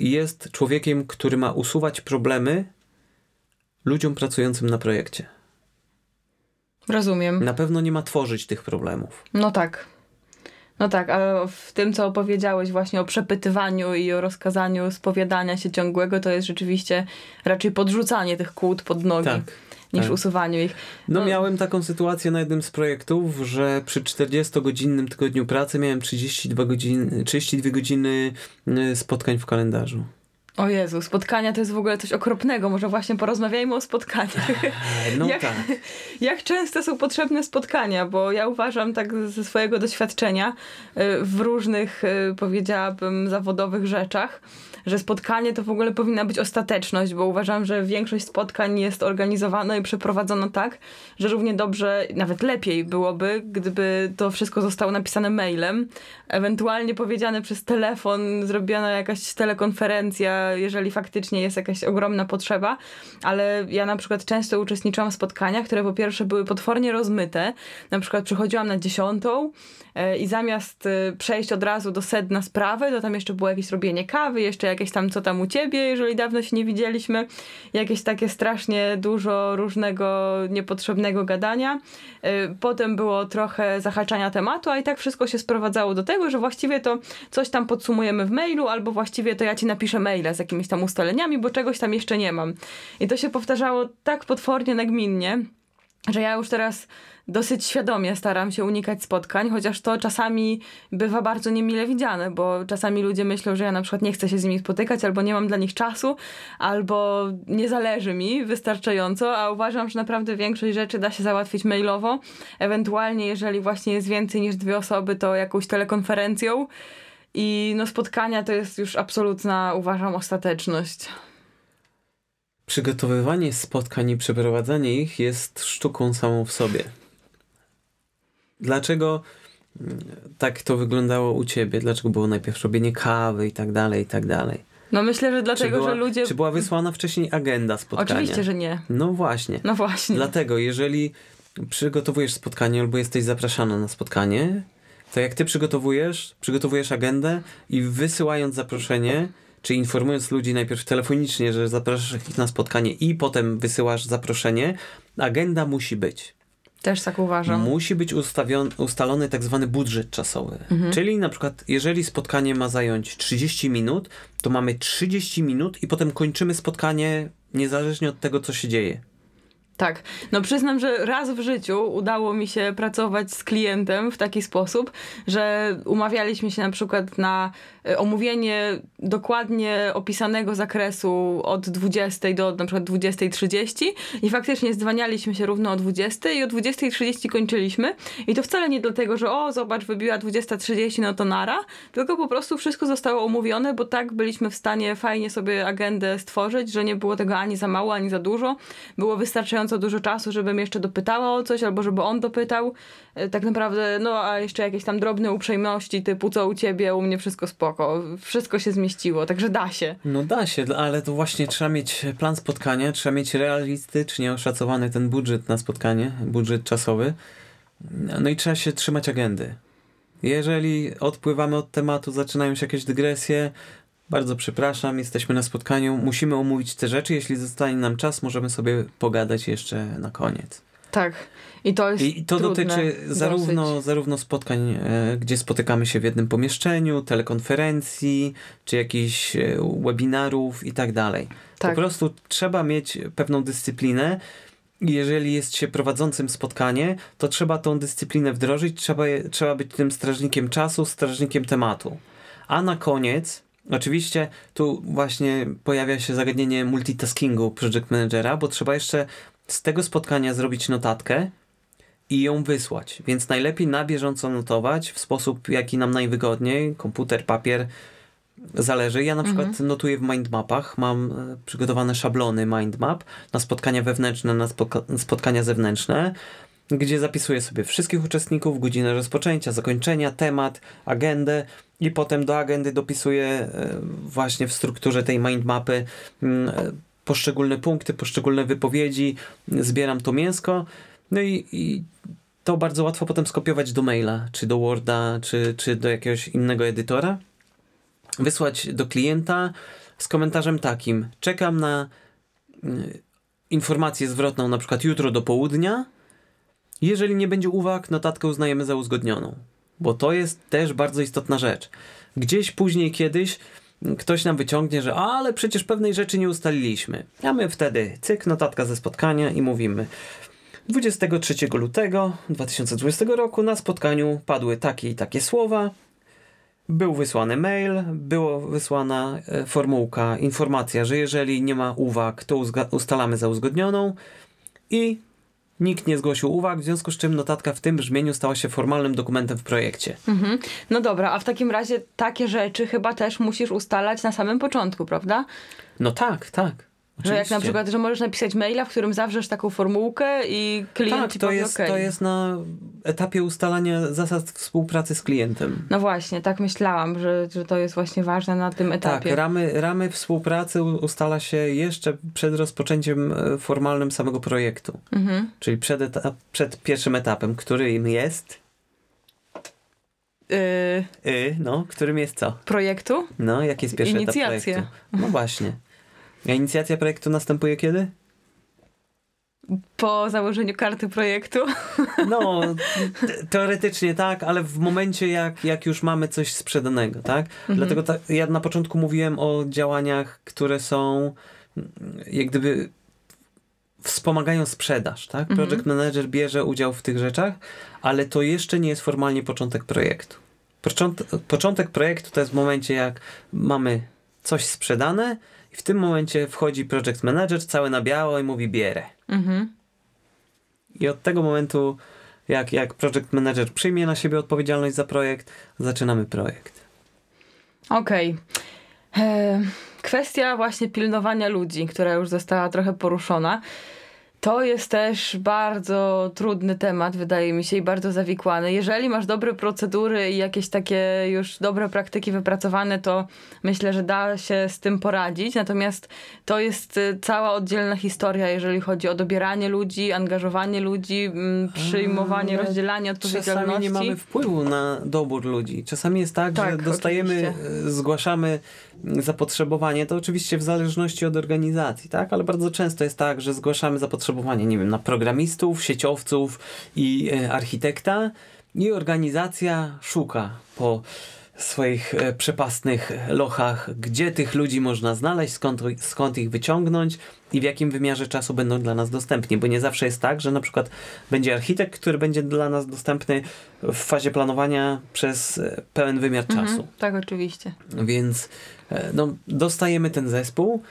jest człowiekiem, który ma usuwać problemy ludziom pracującym na projekcie. Rozumiem. Na pewno nie ma tworzyć tych problemów. No tak. No tak, a w tym, co opowiedziałeś właśnie o przepytywaniu i o rozkazaniu spowiadania się ciągłego, to jest rzeczywiście raczej podrzucanie tych kłód pod nogi. Tak niż tak. usuwaniu ich. No, no, miałem taką sytuację na jednym z projektów, że przy 40-godzinnym tygodniu pracy miałem 32 godziny, 32 godziny y, spotkań w kalendarzu. O Jezu, spotkania to jest w ogóle coś okropnego. Może właśnie porozmawiajmy o spotkaniach. No jak, tak. Jak często są potrzebne spotkania? Bo ja uważam tak ze swojego doświadczenia y, w różnych, y, powiedziałabym, zawodowych rzeczach, że spotkanie to w ogóle powinna być ostateczność, bo uważam, że większość spotkań jest organizowana i przeprowadzona tak, że równie dobrze, nawet lepiej byłoby, gdyby to wszystko zostało napisane mailem, ewentualnie powiedziane przez telefon, zrobiona jakaś telekonferencja, jeżeli faktycznie jest jakaś ogromna potrzeba, ale ja na przykład często uczestniczyłam w spotkaniach, które po pierwsze były potwornie rozmyte, na przykład przychodziłam na dziesiątą, i zamiast e, przejść od razu do sedna sprawy, to tam jeszcze było jakieś robienie kawy, jeszcze jakieś tam co tam u ciebie, jeżeli dawno się nie widzieliśmy, jakieś takie strasznie dużo różnego niepotrzebnego gadania. E, potem było trochę zahaczania tematu, a i tak wszystko się sprowadzało do tego, że właściwie to coś tam podsumujemy w mailu, albo właściwie to ja ci napiszę maila z jakimiś tam ustaleniami, bo czegoś tam jeszcze nie mam. I to się powtarzało tak potwornie nagminnie, że ja już teraz dosyć świadomie staram się unikać spotkań, chociaż to czasami bywa bardzo niemile widziane, bo czasami ludzie myślą, że ja na przykład nie chcę się z nimi spotykać, albo nie mam dla nich czasu, albo nie zależy mi wystarczająco, a uważam, że naprawdę większość rzeczy da się załatwić mailowo. Ewentualnie, jeżeli właśnie jest więcej niż dwie osoby, to jakąś telekonferencją. I no spotkania to jest już absolutna, uważam, ostateczność. Przygotowywanie spotkań i przeprowadzanie ich jest sztuką samą w sobie. Dlaczego mm, tak to wyglądało u ciebie? Dlaczego było najpierw robienie kawy i tak dalej, i tak dalej? No myślę, że dlatego, była, że ludzie... Czy była wysłana wcześniej agenda spotkania? Oczywiście, że nie. No właśnie. No właśnie. Dlatego, jeżeli przygotowujesz spotkanie albo jesteś zapraszana na spotkanie, to jak ty przygotowujesz, przygotowujesz agendę i wysyłając zaproszenie, czy informując ludzi najpierw telefonicznie, że zapraszasz ich na spotkanie i potem wysyłasz zaproszenie, agenda musi być. Też tak uważam. Musi być ustalony tak zwany budżet czasowy. Mhm. Czyli na przykład, jeżeli spotkanie ma zająć 30 minut, to mamy 30 minut i potem kończymy spotkanie niezależnie od tego, co się dzieje. Tak. No przyznam, że raz w życiu udało mi się pracować z klientem w taki sposób, że umawialiśmy się na przykład na e, omówienie dokładnie opisanego zakresu od 20 do na przykład 20.30 i faktycznie zdwanialiśmy się równo o 20 i o 20.30 kończyliśmy. I to wcale nie dlatego, że o, zobacz, wybiła 20.30, no to nara, tylko po prostu wszystko zostało omówione, bo tak byliśmy w stanie fajnie sobie agendę stworzyć, że nie było tego ani za mało, ani za dużo. Było wystarczająco wystarczająco dużo czasu, żebym jeszcze dopytała o coś, albo żeby on dopytał. E, tak naprawdę, no a jeszcze jakieś tam drobne uprzejmości, typu co u ciebie, u mnie wszystko spoko. Wszystko się zmieściło, także da się. No da się, ale to właśnie trzeba mieć plan spotkania, trzeba mieć realistycznie oszacowany ten budżet na spotkanie, budżet czasowy. No i trzeba się trzymać agendy. Jeżeli odpływamy od tematu, zaczynają się jakieś dygresje, bardzo przepraszam, jesteśmy na spotkaniu, musimy omówić te rzeczy, jeśli zostanie nam czas, możemy sobie pogadać jeszcze na koniec. Tak. I to jest I to dotyczy zarówno, dosyć. zarówno spotkań, e, gdzie spotykamy się w jednym pomieszczeniu, telekonferencji, czy jakichś e, webinarów i tak dalej. Tak. Po prostu trzeba mieć pewną dyscyplinę. Jeżeli jest się prowadzącym spotkanie, to trzeba tą dyscyplinę wdrożyć, trzeba, trzeba być tym strażnikiem czasu, strażnikiem tematu. A na koniec, oczywiście, tu właśnie pojawia się zagadnienie multitaskingu project managera, bo trzeba jeszcze z tego spotkania zrobić notatkę i ją wysłać. Więc najlepiej na bieżąco notować w sposób, jaki nam najwygodniej, komputer, papier, zależy. Ja na przykład notuję w mindmapach, mam e, przygotowane szablony mindmap na spotkania wewnętrzne, na spotka- spotkania zewnętrzne, gdzie zapisuję sobie wszystkich uczestników, godzinę rozpoczęcia, zakończenia, temat, agendę i potem do agendy dopisuję e, właśnie w strukturze tej mindmapy mm, e, poszczególne punkty, poszczególne wypowiedzi, zbieram to mięsko, no i, i to bardzo łatwo potem skopiować do maila, czy do Worda, czy, czy do jakiegoś innego edytora, wysłać do klienta z komentarzem takim, czekam na y, informację zwrotną na przykład jutro do południa, jeżeli nie będzie uwag, notatkę uznajemy za uzgodnioną, bo to jest też bardzo istotna rzecz. Gdzieś później kiedyś ktoś nam wyciągnie, że ale przecież pewnej rzeczy nie ustaliliśmy. A my wtedy cyk, notatka ze spotkania i mówimy 23 lutego 2020 roku na spotkaniu padły takie i takie słowa. Był wysłany mail, była wysłana e, formułka, informacja, że jeżeli nie ma uwag, to ustalamy za uzgodnioną i nikt nie zgłosił uwag, w związku z czym notatka w tym brzmieniu stała się formalnym dokumentem w projekcie. Mhm. No dobra, a w takim razie takie rzeczy chyba też musisz ustalać na samym początku, prawda? No tak, tak. Że jak na oczywiście. przykład, że możesz napisać maila, w którym zawrzesz taką formułkę i klient Tak, ci to powie jest, okej. to jest na etapie ustalania zasad współpracy z klientem. No właśnie, tak myślałam, że, że to jest właśnie ważne na tym Tak, etapie. ramy, ramy współpracy ustala się jeszcze przed rozpoczęciem e, formalnym samego projektu. Mhm. Czyli przed, etap, przed pierwszym etapem, którym jest. Yy, no, którym jest co? projektu? No, jaki jest pierwszy Inicjacje. etap projektu? No właśnie. A inicjacja projektu następuje kiedy? Po założeniu karty projektu. No, te- teoretycznie tak, ale w momencie jak, jak już mamy coś sprzedanego, tak? Dlatego ta, ja na początku mówiłem o działaniach, które są jak gdyby wspomagają sprzedaż, tak? Project manager bierze udział w tych rzeczach, ale to jeszcze nie jest formalnie początek projektu. Począt, początek projektu to jest w momencie, jak mamy coś sprzedane i w tym momencie wchodzi project manager cały na biało i mówi bierę. Mhm. I od tego momentu, jak, jak project manager przyjmie na siebie odpowiedzialność za projekt, zaczynamy projekt. Okej. E, Kwestia właśnie pilnowania ludzi, która już została trochę poruszona. To jest też bardzo trudny temat, wydaje mi się, i bardzo zawikłany. Jeżeli masz dobre procedury i jakieś takie już dobre praktyki wypracowane, to myślę, że da się z tym poradzić. Natomiast to jest y, cała oddzielna historia, jeżeli chodzi o dobieranie ludzi, angażowanie ludzi, mm, przyjmowanie, Ale rozdzielanie odpowiedzialności. Czasami nie mamy wpływu na dobór ludzi. Czasami jest tak, Tak, że dostajemy, oczywiście. e, zgłaszamy mm, zapotrzebowanie, to oczywiście w zależności od organizacji, tak? Ale bardzo często jest tak, że zgłaszamy zapotrzebowanie, nie wiem, na programistów, sieciowców i e, architekta i organizacja szuka po swoich e, przepastnych lochach, gdzie tych ludzi można znaleźć, skąd, skąd ich wyciągnąć i w jakim wymiarze czasu będą dla nas dostępni, bo nie zawsze jest tak, że na przykład będzie architekt, który będzie dla nas dostępny w fazie planowania przez e, pełen wymiar czasu. Mhm, tak, oczywiście. Więc no, dostajemy ten zespół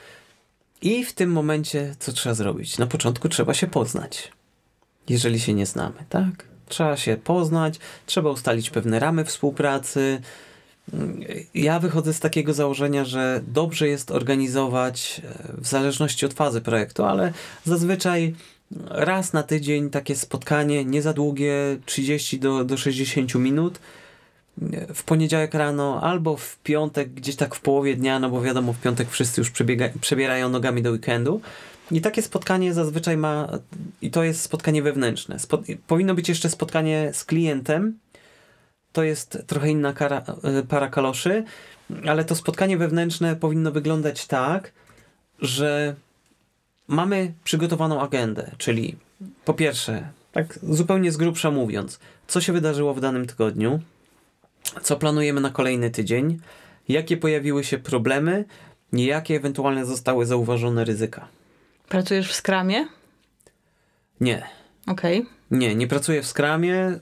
i w tym momencie co trzeba zrobić? Na początku trzeba się poznać, jeżeli się nie znamy, tak? Trzeba się poznać, trzeba ustalić pewne ramy współpracy. Ja wychodzę z takiego założenia, że dobrze jest organizować e, w zależności od fazy projektu, ale zazwyczaj raz na tydzień takie spotkanie, nie za długie, 30 do, do 60 minut, w poniedziałek rano albo w piątek, gdzieś tak w połowie dnia, no bo wiadomo, w piątek wszyscy już przebiega, przebierają nogami do weekendu. I takie spotkanie zazwyczaj ma, i to jest spotkanie wewnętrzne. Spo, powinno być jeszcze spotkanie z klientem. To jest trochę inna kara, e, para kaloszy. ale to spotkanie wewnętrzne powinno wyglądać tak, że mamy przygotowaną agendę, czyli po pierwsze, tak zupełnie z grubsza mówiąc, co się wydarzyło w danym tygodniu, co planujemy na kolejny tydzień, jakie pojawiły się problemy, jakie ewentualnie zostały zauważone ryzyka. Pracujesz w skramie? Nie. Okej. Okay. Nie, nie pracuję w skramie.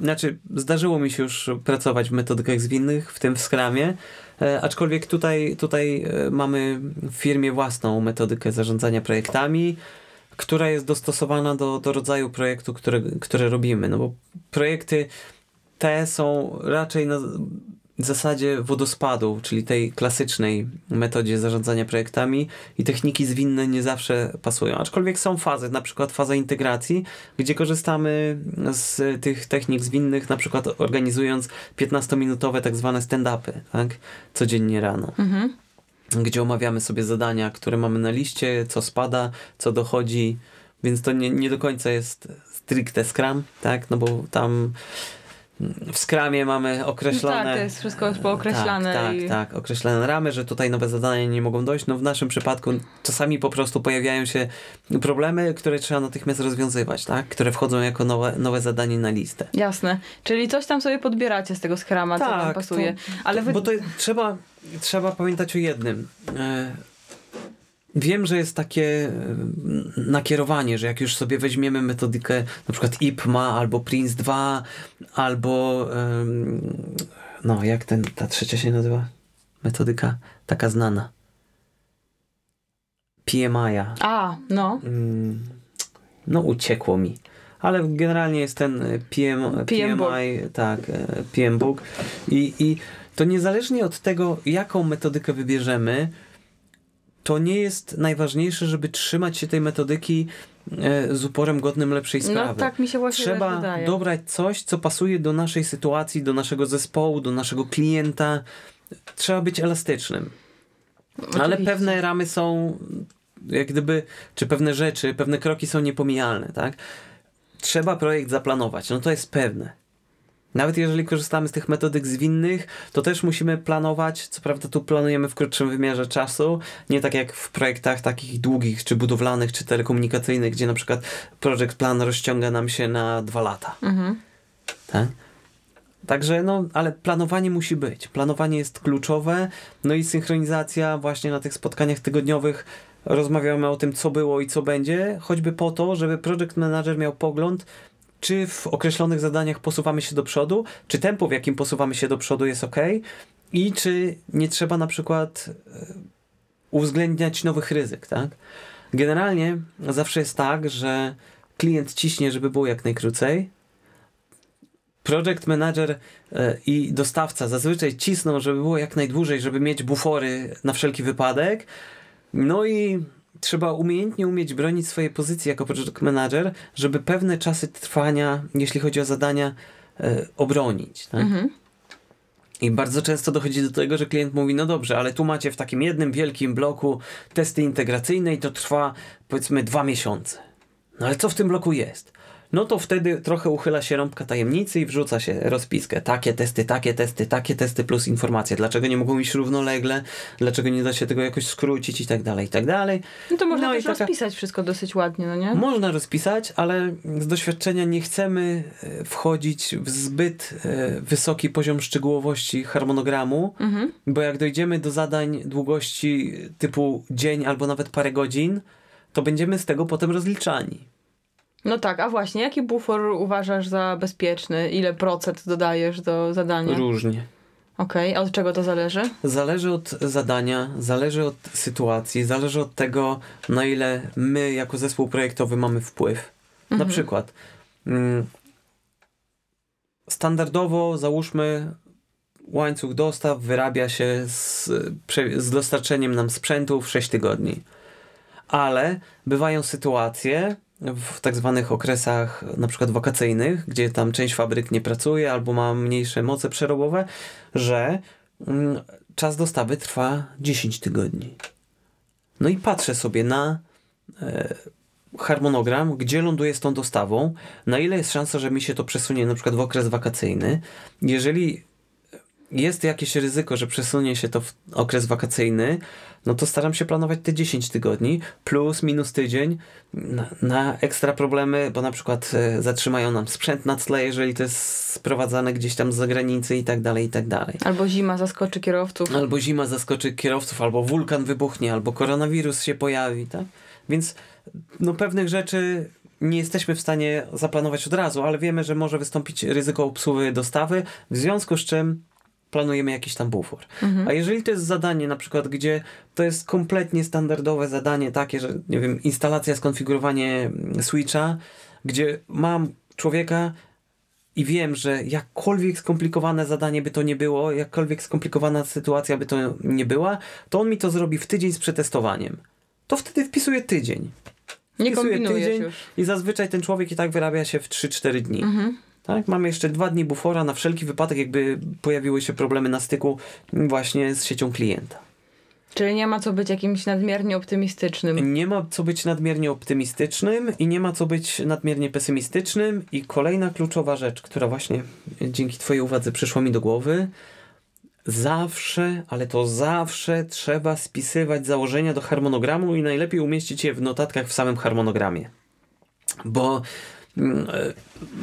Znaczy, zdarzyło mi się już pracować w metodykach zwinnych, w tym w skramie, e, aczkolwiek tutaj, tutaj e, mamy w firmie własną metodykę zarządzania projektami, która jest dostosowana do, do rodzaju projektu, które, które robimy. No bo projekty te są raczej na, w zasadzie wodospadu, czyli tej klasycznej metodzie zarządzania projektami i techniki zwinne nie zawsze pasują. Aczkolwiek są fazy, na przykład faza integracji, gdzie korzystamy z tych technik zwinnych, na przykład organizując 15-minutowe tak zwane stand-upy, tak? Codziennie rano. Mhm. Gdzie omawiamy sobie zadania, które mamy na liście, co spada, co dochodzi, więc to nie, nie do końca jest stricte Scrum, tak? No bo tam w skramie mamy określone... Tak, to jest wszystko pookreślane. Tak, tak, i... tak, określone ramy, że tutaj nowe zadania nie mogą dojść. No w naszym przypadku czasami po prostu pojawiają się problemy, które trzeba natychmiast rozwiązywać, tak? Które wchodzą jako nowe, nowe zadanie na listę. Jasne. Czyli coś tam sobie podbieracie z tego skrama, tak, co wam pasuje. To, Ale wy... Bo to trzeba, trzeba pamiętać o jednym. E Wiem, że jest takie nakierowanie, że jak już sobie weźmiemy metodykę na przykład IPMA albo Prince 2 albo no jak ten, ta trzecia się nazywa? Metodyka taka znana. PMI. A, no. Mm, no uciekło mi. Ale generalnie jest ten PM, PM PMI, tak, e, PM Book I, i to niezależnie od tego, jaką metodykę wybierzemy, to nie jest najważniejsze, żeby trzymać się tej metodyki e, z uporem godnym lepszej no sprawy. No tak mi się właśnie Trzeba wydaje. dobrać coś, co pasuje do naszej sytuacji, do naszego zespołu, do naszego klienta. Trzeba być elastycznym. Oczywiście. Ale pewne ramy są jak gdyby, czy pewne rzeczy, pewne kroki są niepomijalne, tak? Trzeba projekt zaplanować, no to jest pewne. Nawet jeżeli korzystamy z tych metodyk zwinnych, to też musimy planować. Co prawda, tu planujemy w krótszym wymiarze czasu, nie tak jak w projektach takich długich, czy budowlanych, czy telekomunikacyjnych, gdzie na przykład project plan rozciąga nam się na dwa lata. Mhm. Tak? Także, no, ale planowanie musi być. Planowanie jest kluczowe, no i synchronizacja właśnie na tych spotkaniach tygodniowych. Rozmawiamy o tym, co było i co będzie, choćby po to, żeby project manager miał pogląd, czy w określonych zadaniach posuwamy się do przodu, czy tempo, w jakim posuwamy się do przodu jest ok i czy nie trzeba na przykład e, uwzględniać nowych ryzyk, tak? Generalnie zawsze jest tak, że klient ciśnie, żeby było jak najkrócej. Project manager e, i dostawca zazwyczaj cisną, żeby było jak najdłużej, żeby mieć bufory na wszelki wypadek. No i trzeba umiejętnie umieć bronić swojej pozycji jako project manager, żeby pewne czasy trwania, jeśli chodzi o zadania, e, obronić. Tak? Mhm. I bardzo często dochodzi do tego, że klient mówi, no dobrze, ale tu macie w takim jednym wielkim bloku testy integracyjne i to trwa powiedzmy dwa miesiące. No ale co w tym bloku jest? No to wtedy trochę uchyla się rąbka tajemnicy i wrzuca się rozpiskę. Takie testy, takie testy, takie testy plus informacje. Dlaczego nie mogą iść równolegle? Dlaczego nie da się tego jakoś skrócić i tak dalej, i tak dalej. No to można no też taka... rozpisać wszystko dosyć ładnie, no nie? Można rozpisać, ale z doświadczenia nie chcemy e, wchodzić w zbyt e, wysoki poziom szczegółowości harmonogramu, mhm. bo jak dojdziemy do zadań długości typu dzień albo nawet parę godzin, to będziemy z tego potem rozliczani. No tak, a właśnie, jaki bufor uważasz za bezpieczny? Ile procent dodajesz do zadania? Różnie. Okej, okay. a od czego to zależy? Zależy od zadania, zależy od sytuacji, zależy od tego, na ile my jako zespół projektowy mamy wpływ. Mhm. Na przykład mm, standardowo załóżmy łańcuch dostaw wyrabia się z, z dostarczeniem nam sprzętu w 6 tygodni. Ale bywają sytuacje, w tak zwanych okresach na przykład wakacyjnych, gdzie tam część fabryk nie pracuje albo ma mniejsze moce przerobowe, że mm, czas dostawy trwa 10 tygodni. No i patrzę sobie na e, harmonogram, gdzie ląduję z tą dostawą, na ile jest szansa, że mi się to przesunie na przykład w okres wakacyjny. Jeżeli jest jakieś ryzyko, że przesunie się to w okres wakacyjny, no to staram się planować te 10 tygodni plus minus tydzień na, na ekstra problemy, bo na przykład e, zatrzymają nam sprzęt na tle, jeżeli to jest sprowadzane gdzieś tam z zagranicy i tak dalej, i tak dalej. Albo zima zaskoczy kierowców. Albo zima zaskoczy kierowców, albo wulkan wybuchnie, albo koronawirus się pojawi, tak? Więc no pewnych rzeczy nie jesteśmy w stanie zaplanować od razu, ale wiemy, że może wystąpić ryzyko obsługi dostawy, w związku z czym planujemy jakiś tam bufor. Mhm. A jeżeli to jest zadanie na przykład, gdzie to jest kompletnie standardowe zadanie takie, że nie wiem, instalacja, skonfigurowanie switcha, gdzie mam człowieka i wiem, że jakkolwiek skomplikowane zadanie by to nie było, jakkolwiek skomplikowana sytuacja by to nie była, to on mi to zrobi w tydzień z przetestowaniem. To wtedy wpisuję tydzień. Nie Wpisuję tydzień już. I zazwyczaj ten człowiek i tak wyrabia się w 3-4 dni. Mhm. Tak? Mamy jeszcze dwa dni bufora na wszelki wypadek, jakby pojawiły się problemy na styku właśnie z siecią klienta. Czyli nie ma co być jakimś nadmiernie optymistycznym. Nie ma co być nadmiernie optymistycznym i nie ma co być nadmiernie pesymistycznym. I kolejna kluczowa rzecz, która właśnie dzięki Twojej uwadze przyszła mi do głowy. Zawsze, ale to zawsze trzeba spisywać założenia do harmonogramu i najlepiej umieścić je w notatkach w samym harmonogramie. Bo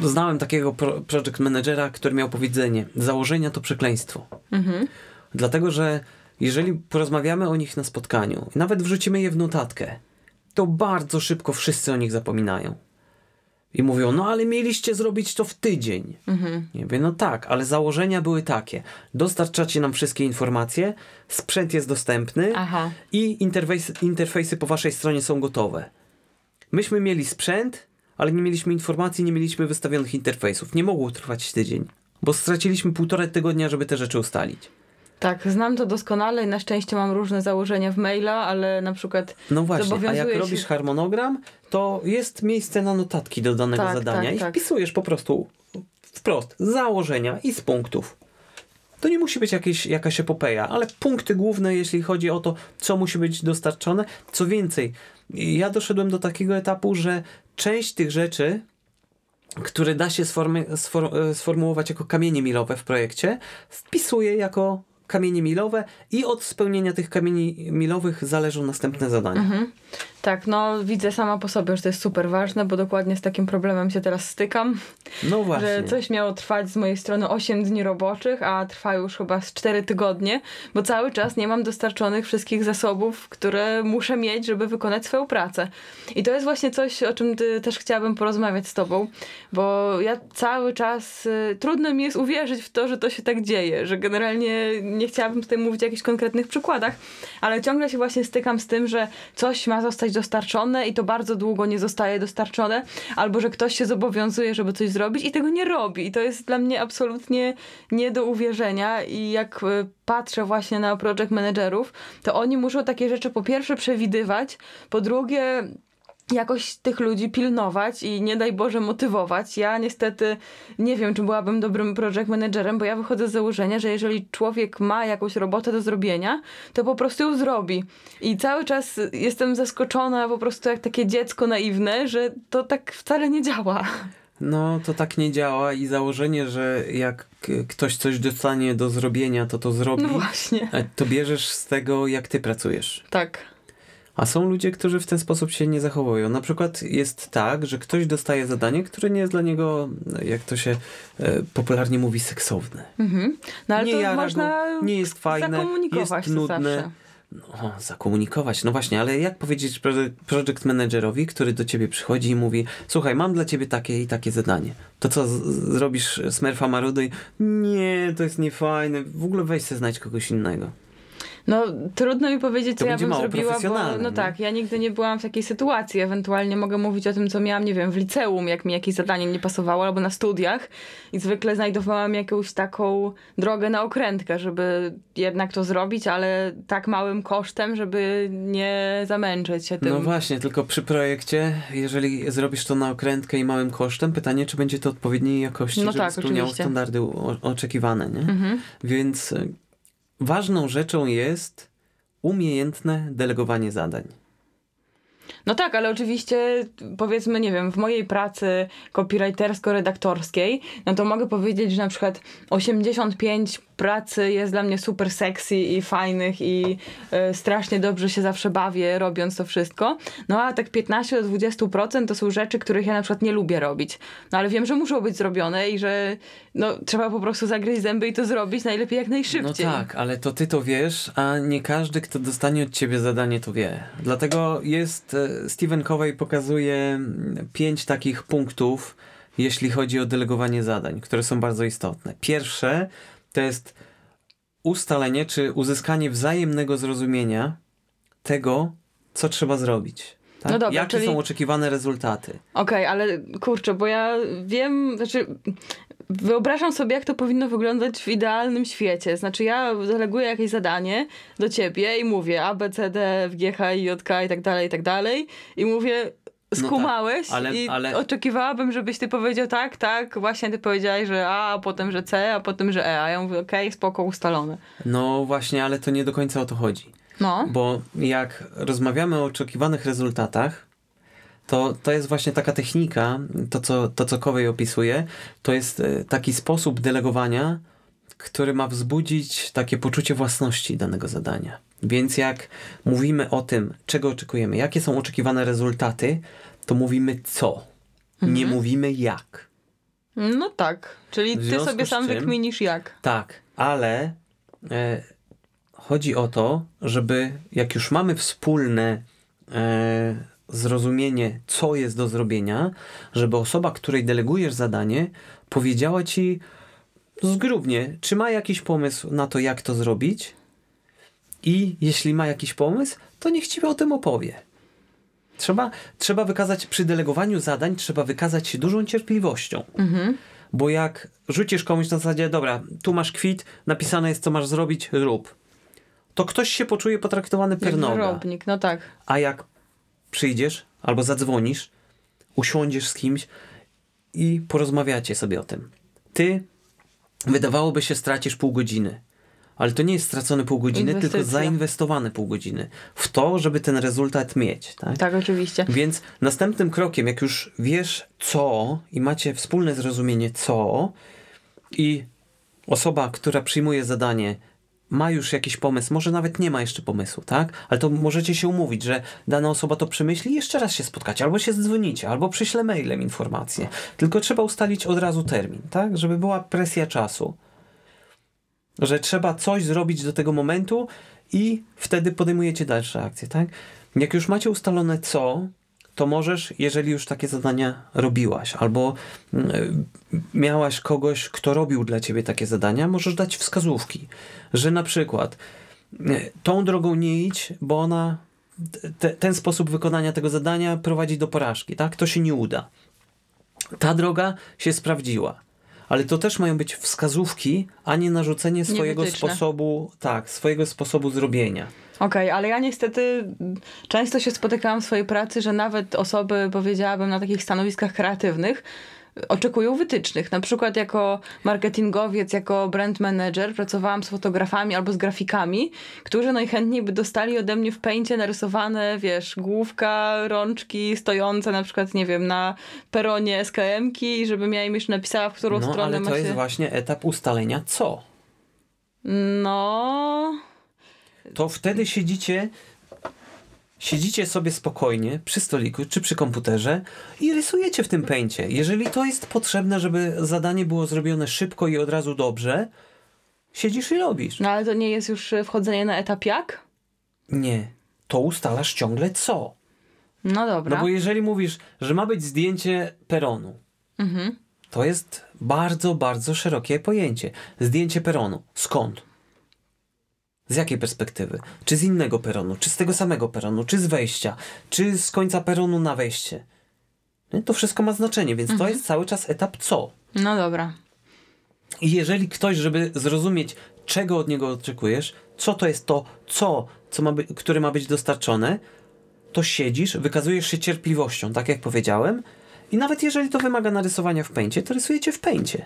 znałem takiego pro, project managera, który miał powiedzenie: założenia to przekleństwo. Mhm. Dlatego, że jeżeli porozmawiamy o nich na spotkaniu, nawet wrzucimy je w notatkę, to bardzo szybko wszyscy o nich zapominają. I mówią, no ale mieliście zrobić to w tydzień. Mhm. Nie wiem, no tak, ale założenia były takie. Dostarczacie nam wszystkie informacje, sprzęt jest dostępny Aha. i interfejsy, interfejsy po waszej stronie są gotowe. Myśmy mieli sprzęt, ale nie mieliśmy informacji, nie mieliśmy wystawionych interfejsów. Nie mogło trwać tydzień, bo straciliśmy półtora tygodnia, żeby te rzeczy ustalić. Tak, znam to doskonale i na szczęście mam różne założenia w maila, ale na przykład No właśnie, a jak się- robisz harmonogram, to jest miejsce na notatki do danego Tak, zadania tak, i tak. wpisujesz po prostu wprost założenia i z punktów. To nie musi być jakieś, jakaś epopeja, ale punkty główne, jeśli chodzi o to, co musi być dostarczone. Co więcej, ja doszedłem do takiego etapu, że część tych rzeczy, które da się sformy, sfor, e, sformułować jako kamienie milowe w projekcie, wpisuję jako kamienie milowe i od spełnienia tych kamieni milowych zależą następne zadania. Mhm. Tak, no widzę sama po sobie, że to jest super ważne, bo dokładnie z takim problemem się teraz stykam, No właśnie. że coś miało trwać z mojej strony 8 dni roboczych, a trwa już chyba z 4 tygodnie, bo cały czas nie mam dostarczonych wszystkich zasobów, które muszę mieć, żeby wykonać swoją pracę. I to jest właśnie coś, o czym ty też chciałabym porozmawiać z tobą, bo ja cały czas y, trudno mi jest uwierzyć w to, że to się tak dzieje, że generalnie nie chciałabym tutaj mówić o jakichś konkretnych przykładach, ale ciągle się właśnie stykam z tym, że coś ma zostać dostarczone i to bardzo długo nie zostaje dostarczone, albo że ktoś się zobowiązuje, żeby coś zrobić i tego nie robi. I to jest dla mnie absolutnie nie do uwierzenia. I jak y, patrzę właśnie na project managerów, to oni muszą takie rzeczy po pierwsze przewidywać, po drugie jakoś tych ludzi pilnować i nie daj Boże motywować. Ja niestety nie wiem, czy byłabym dobrym project managerem, bo ja wychodzę z założenia, że jeżeli człowiek ma jakąś robotę do zrobienia, to po prostu ją zrobi. I cały czas jestem zaskoczona po prostu jak takie dziecko naiwne, że to tak wcale nie działa. No, to tak nie działa i założenie, że jak ktoś coś dostanie do zrobienia, to to zrobi, No właśnie. to bierzesz z tego, jak ty pracujesz. Tak. A są ludzie, którzy w ten sposób się nie zachowują. Na przykład jest tak, że ktoś dostaje zadanie, które nie jest dla niego, jak to się e, popularnie mówi, seksowne. Mhm. No ale nie to jara można go, nie jest fajne, zakomunikować jest nudne. zawsze. No, zakomunikować. No właśnie, ale jak powiedzieć proje- project managerowi, który do ciebie przychodzi i mówi słuchaj, mam dla ciebie takie i takie zadanie. To co, zrobisz smurfa marudy? Nie, to jest niefajne. W ogóle weź se znajdź kogoś innego. No, trudno mi powiedzieć, co ja bym zrobiła, bo no tak, ja nigdy nie byłam w takiej sytuacji. Ewentualnie mogę mówić o tym, co miałam, nie wiem, w liceum, jak mi jakieś zadanie nie pasowało, albo na studiach i zwykle znajdowałam jakąś taką drogę na okrętkę, żeby jednak to zrobić, ale tak małym kosztem, żeby nie zamęczyć się tym. No właśnie, tylko przy projekcie, jeżeli zrobisz to na okrętkę i małym kosztem, pytanie, czy będzie to odpowiedniej jakości, No żeby tak, spełniało standardy oczekiwane, nie? Mhm. Więc ważną rzeczą jest umiejętne delegowanie zadań. No tak, ale oczywiście powiedzmy, nie wiem, w mojej pracy copywritersko-redaktorskiej, no to mogę powiedzieć, że na przykład 85% pracy jest dla mnie super sexy i fajnych i y, strasznie dobrze się zawsze bawię robiąc to wszystko. No a tak 15 do 20% to są rzeczy, których ja na przykład nie lubię robić. No ale wiem, że muszą być zrobione i że no, trzeba po prostu zagryźć zęby i to zrobić najlepiej jak najszybciej. No tak, ale to ty to wiesz, a nie każdy, kto dostanie od ciebie zadanie, to wie. Dlatego jest, e, Stephen Covey pokazuje mm, pięć takich punktów, jeśli chodzi o delegowanie zadań, które są bardzo istotne. Pierwsze to jest ustalenie czy uzyskanie wzajemnego zrozumienia tego, co trzeba zrobić. Tak? No dobra, Jakie czyli- są oczekiwane rezultaty? Okej, ale kurczę, bo ja wiem, znaczy wyobrażam sobie, jak to powinno wyglądać w idealnym świecie. Znaczy ja deleguję jakieś zadanie do ciebie i mówię A, B, C, D, F, G, H, I, J, K i tak dalej, i tak dalej. I mówię, skumałeś tak, ale- i ale- oczekiwałabym, żebyś ty powiedział tak, tak, właśnie ty powiedziałeś, że A, a potem, że C, a potem, że E. A ja mówię, okej, spoko, ustalone. No właśnie, ale to nie do końca o to chodzi. No. Bo jak rozmawiamy o oczekiwanych rezultatach, to, to jest właśnie taka technika, to co, to co Covey opisuje, to jest e, taki sposób delegowania, który ma wzbudzić takie poczucie własności danego zadania. Więc jak mówimy o tym, czego oczekujemy, jakie są oczekiwane rezultaty, to mówimy co, nie mówimy jak. No tak, czyli ty sobie sam czym- wykminisz jak. Tak, ale e, chodzi o to, żeby jak już mamy wspólne e, zrozumienie, co jest do zrobienia, żeby osoba, której delegujesz zadanie, powiedziała ci zgrubnie, czy ma jakiś pomysł na to, jak to zrobić i jeśli ma jakiś pomysł, to niech ci o tym opowie. Trzeba, trzeba wykazać, przy delegowaniu zadań, trzeba wykazać się dużą cierpliwością. Bo jak rzucisz komuś na zasadzie, dobra, tu masz kwit, napisane jest, co masz zrobić, rób. To ktoś się poczuje potraktowany Jak per noga. wyrobnik, no tak. A jak przyjdziesz albo zadzwonisz, usiądziesz z kimś i porozmawiacie sobie o tym. Ty, wydawałoby się, stracisz pół godziny. Ale to nie jest stracone pół godziny, tylko Inwestycja. zainwestowane pół godziny w to, żeby ten rezultat mieć. Tak? Tak, oczywiście. Więc następnym krokiem, jak już wiesz co i macie wspólne zrozumienie co i osoba, która przyjmuje zadanie ma już jakiś pomysł, może nawet nie ma jeszcze pomysłu, tak? Ale to możecie się umówić, że dana osoba to przemyśli i jeszcze raz się spotkacie, albo się zdzwonicie, albo przyśle mailem informację. Tylko trzeba ustalić od razu termin, tak? Żeby była presja czasu. Że trzeba coś zrobić do tego momentu i wtedy podejmujecie dalsze akcje, tak? Jak już macie ustalone co, to możesz, jeżeli już takie zadania robiłaś, albo mm, miałaś kogoś, kto robił dla ciebie takie zadania, możesz dać wskazówki, że na przykład y, tą drogą nie idź, bo ona te, ten sposób wykonania tego zadania prowadzi do porażki, tak? To się nie uda. Ta droga się sprawdziła. Ale to też mają być wskazówki, a nie narzucenie swojego sposobu, tak, swojego sposobu zrobienia. Okej, ale ja niestety często się spotykałam w swojej pracy, że nawet osoby, powiedziałabym, na takich stanowiskach kreatywnych oczekują wytycznych. Na przykład jako marketingowiec, jako brand manager pracowałam z fotografami albo z grafikami, którzy najchętniej by dostali ode mnie w pęcie narysowane, wiesz, główka, rączki stojące na przykład, nie wiem, na peronie SKM-ki i żebym ja im jeszcze napisała, w którą No, stronę ale to się... jest właśnie etap ustalenia co. No... to wtedy siedzicie siedzicie sobie spokojnie przy stoliku czy przy komputerze i rysujecie w tym pęcie. Jeżeli to jest potrzebne, żeby zadanie było zrobione szybko i od razu dobrze, siedzisz i robisz. No ale to nie jest już wchodzenie na etap jak? Nie. To ustalasz ciągle co. No dobra. No bo jeżeli mówisz, że ma być zdjęcie peronu, Mhm. to jest bardzo, bardzo szerokie pojęcie. Zdjęcie peronu. Skąd? Z jakiej perspektywy? Czy z innego peronu? Czy z tego samego peronu? Czy z wejścia? Czy z końca peronu na wejście? Nie? To wszystko ma znaczenie, więc to jest cały czas etap co. No dobra. I jeżeli ktoś, żeby zrozumieć, czego od niego oczekujesz, co to jest to, co, co ma by, które ma być dostarczone, to siedzisz, wykazujesz się cierpliwością, tak jak powiedziałem, i nawet jeżeli to wymaga narysowania w pęcie, to rysujecie w pęcie.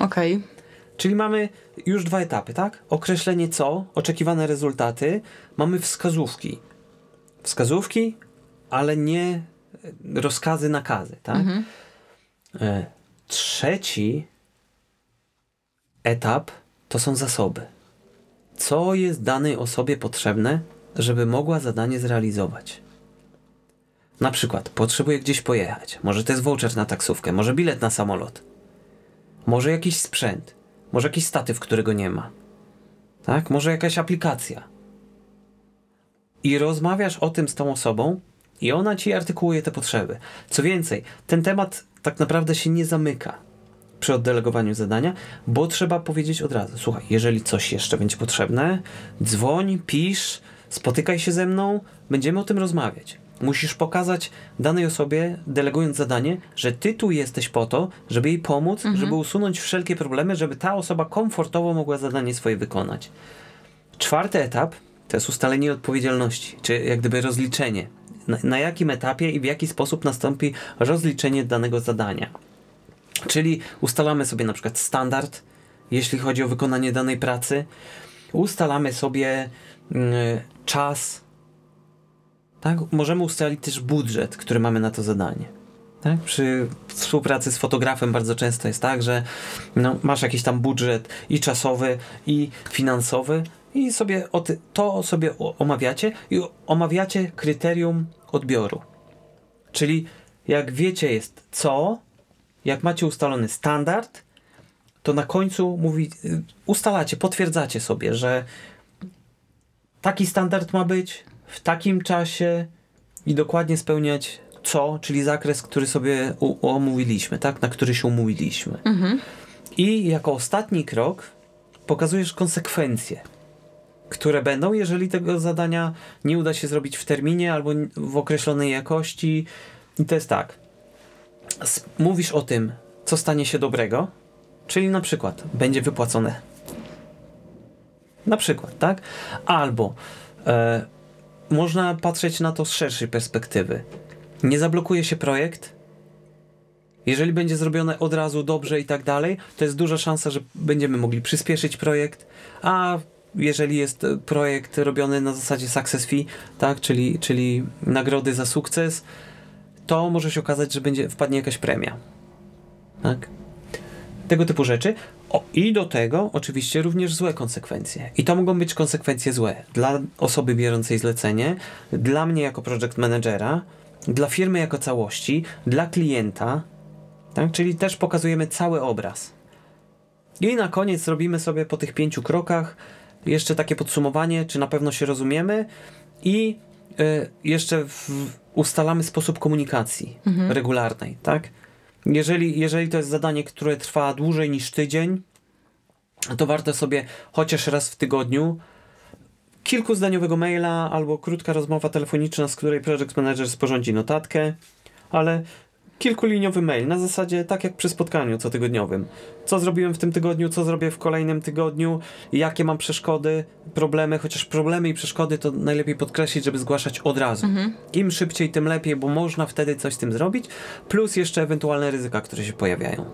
Okej. Czyli mamy już dwa etapy, tak? Określenie co, oczekiwane rezultaty, mamy wskazówki. Wskazówki, ale nie rozkazy, nakazy, tak? E, Trzeci etap to są zasoby. Co jest danej osobie potrzebne, żeby mogła zadanie zrealizować? Na przykład potrzebuje gdzieś pojechać. Może to jest voucher na taksówkę, może bilet na samolot. Może jakiś sprzęt, może jakiś statyw, którego nie ma. Tak? Może jakaś aplikacja. I rozmawiasz o tym z tą osobą, i ona ci artykułuje te potrzeby. Co więcej, ten temat tak naprawdę się nie zamyka przy oddelegowaniu zadania, bo trzeba powiedzieć od razu: słuchaj, jeżeli coś jeszcze będzie potrzebne, dzwoń, pisz, spotykaj się ze mną, będziemy o tym rozmawiać. Musisz pokazać danej osobie, delegując zadanie, że ty tu jesteś po to, żeby jej pomóc, mhm. żeby usunąć wszelkie problemy, żeby ta osoba komfortowo mogła zadanie swoje wykonać. Czwarty etap to jest ustalenie odpowiedzialności, czy jak gdyby rozliczenie. Na, na jakim etapie i w jaki sposób nastąpi rozliczenie danego zadania. Czyli ustalamy sobie na przykład standard, jeśli chodzi o wykonanie danej pracy, ustalamy sobie y, czas, tak? Możemy ustalić też budżet, który mamy na to zadanie. Tak? Przy współpracy z fotografem bardzo często jest tak, że no, masz jakiś tam budżet i czasowy, i finansowy, i sobie to sobie omawiacie i omawiacie kryterium odbioru. Czyli jak wiecie jest co, jak macie ustalony standard, to na końcu mówi, ustalacie, potwierdzacie sobie, że taki standard ma być w takim czasie i dokładnie spełniać co, czyli zakres, który sobie omówiliśmy, tak, na który się umówiliśmy. Mhm. I jako ostatni krok pokazujesz konsekwencje które będą, jeżeli tego zadania nie uda się zrobić w terminie albo w określonej jakości. I to jest tak. Mówisz o tym, co stanie się dobrego, czyli na przykład będzie wypłacone. Na przykład, tak? Albo e, można patrzeć na to z szerszej perspektywy. Nie zablokuje się projekt. Jeżeli będzie zrobione od razu dobrze i tak dalej, to jest duża szansa, że będziemy mogli przyspieszyć projekt, a jeżeli jest projekt robiony na zasadzie success fee, tak, czyli, czyli nagrody za sukces, to może się okazać, że będzie wpadnie jakaś premia. Tak? Tego typu rzeczy. O, I do tego oczywiście również złe konsekwencje. I to mogą być konsekwencje złe dla osoby biorącej zlecenie, dla mnie jako project managera, dla firmy jako całości, dla klienta, tak? czyli też pokazujemy cały obraz. I na koniec robimy sobie po tych pięciu krokach jeszcze takie podsumowanie, czy na pewno się rozumiemy i y, jeszcze w, ustalamy sposób komunikacji mhm. regularnej, tak? Jeżeli, jeżeli to jest zadanie, które trwa dłużej niż tydzień, to warto sobie chociaż raz w tygodniu kilkuzdaniowego maila albo krótka rozmowa telefoniczna, z której project manager sporządzi notatkę, ale kilkuliniowy mail na zasadzie tak jak przy spotkaniu cotygodniowym. Co zrobiłem w tym tygodniu, co zrobię w kolejnym tygodniu, jakie mam przeszkody, problemy, chociaż problemy i przeszkody to najlepiej podkreślić, żeby zgłaszać od razu. Mhm. Im szybciej, tym lepiej, bo można wtedy coś z tym zrobić, plus jeszcze ewentualne ryzyka, które się pojawiają.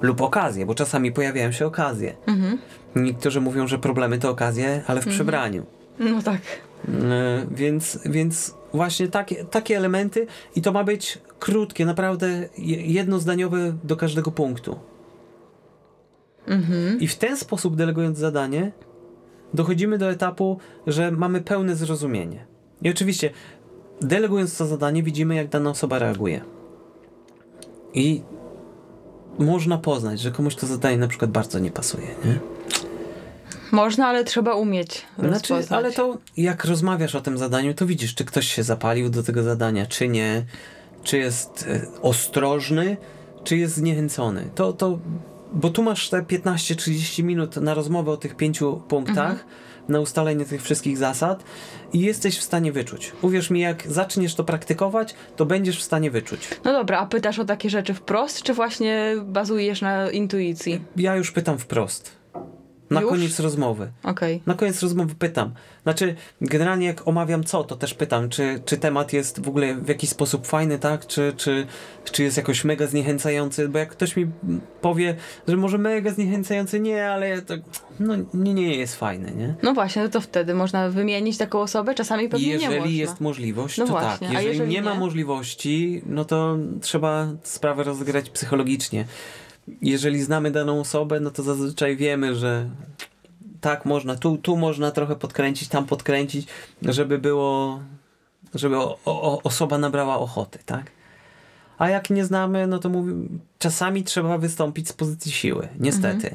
Lub okazje, bo czasami pojawiają się okazje. Mhm. Niektórzy mówią, że problemy to okazje, ale w mhm. przebraniu. No tak. E, więc, więc właśnie takie, takie elementy i to ma być krótkie, naprawdę jednozdaniowe do każdego punktu. Mhm. I w ten sposób, delegując zadanie, dochodzimy do etapu, że mamy pełne zrozumienie. I oczywiście, delegując to zadanie, widzimy, jak dana osoba reaguje. I można poznać, że komuś to zadanie na przykład bardzo nie pasuje, nie? Można, ale trzeba umieć znaczy, Ale to jak rozmawiasz o tym zadaniu, to widzisz, czy ktoś się zapalił do tego zadania, czy nie, czy jest e, ostrożny, czy jest zniechęcony. To, to, bo tu masz te 15-30 minut na rozmowę o tych pięciu punktach, mhm. na ustalenie tych wszystkich zasad i jesteś w stanie wyczuć. Uwierz mi, jak zaczniesz to praktykować, to będziesz w stanie wyczuć. No dobra, a pytasz o takie rzeczy wprost, czy właśnie bazujesz na intuicji? Ja już pytam wprost. Na Już? koniec rozmowy. Okay. Na koniec rozmowy pytam. Znaczy, generalnie jak omawiam co, to też pytam, czy, czy temat jest w ogóle w jakiś sposób fajny, tak? Czy, czy, czy jest jakoś mega zniechęcający? Bo jak ktoś mi powie, że może mega zniechęcający, nie, ale to no, nie, nie jest fajny, nie? No właśnie, no to wtedy można wymienić taką osobę, czasami pewnie jeżeli nie Jeżeli jest możliwość, no to tak. właśnie. tak. Jeżeli, jeżeli nie, nie ma możliwości, no to trzeba sprawę rozegrać psychologicznie jeżeli znamy daną osobę, no to zazwyczaj wiemy, że tak można, tu, tu można trochę podkręcić, tam podkręcić, żeby było, żeby o, o, osoba nabrała ochoty, tak? A jak nie znamy, no to mówi, czasami trzeba wystąpić z pozycji siły, niestety. Mhm.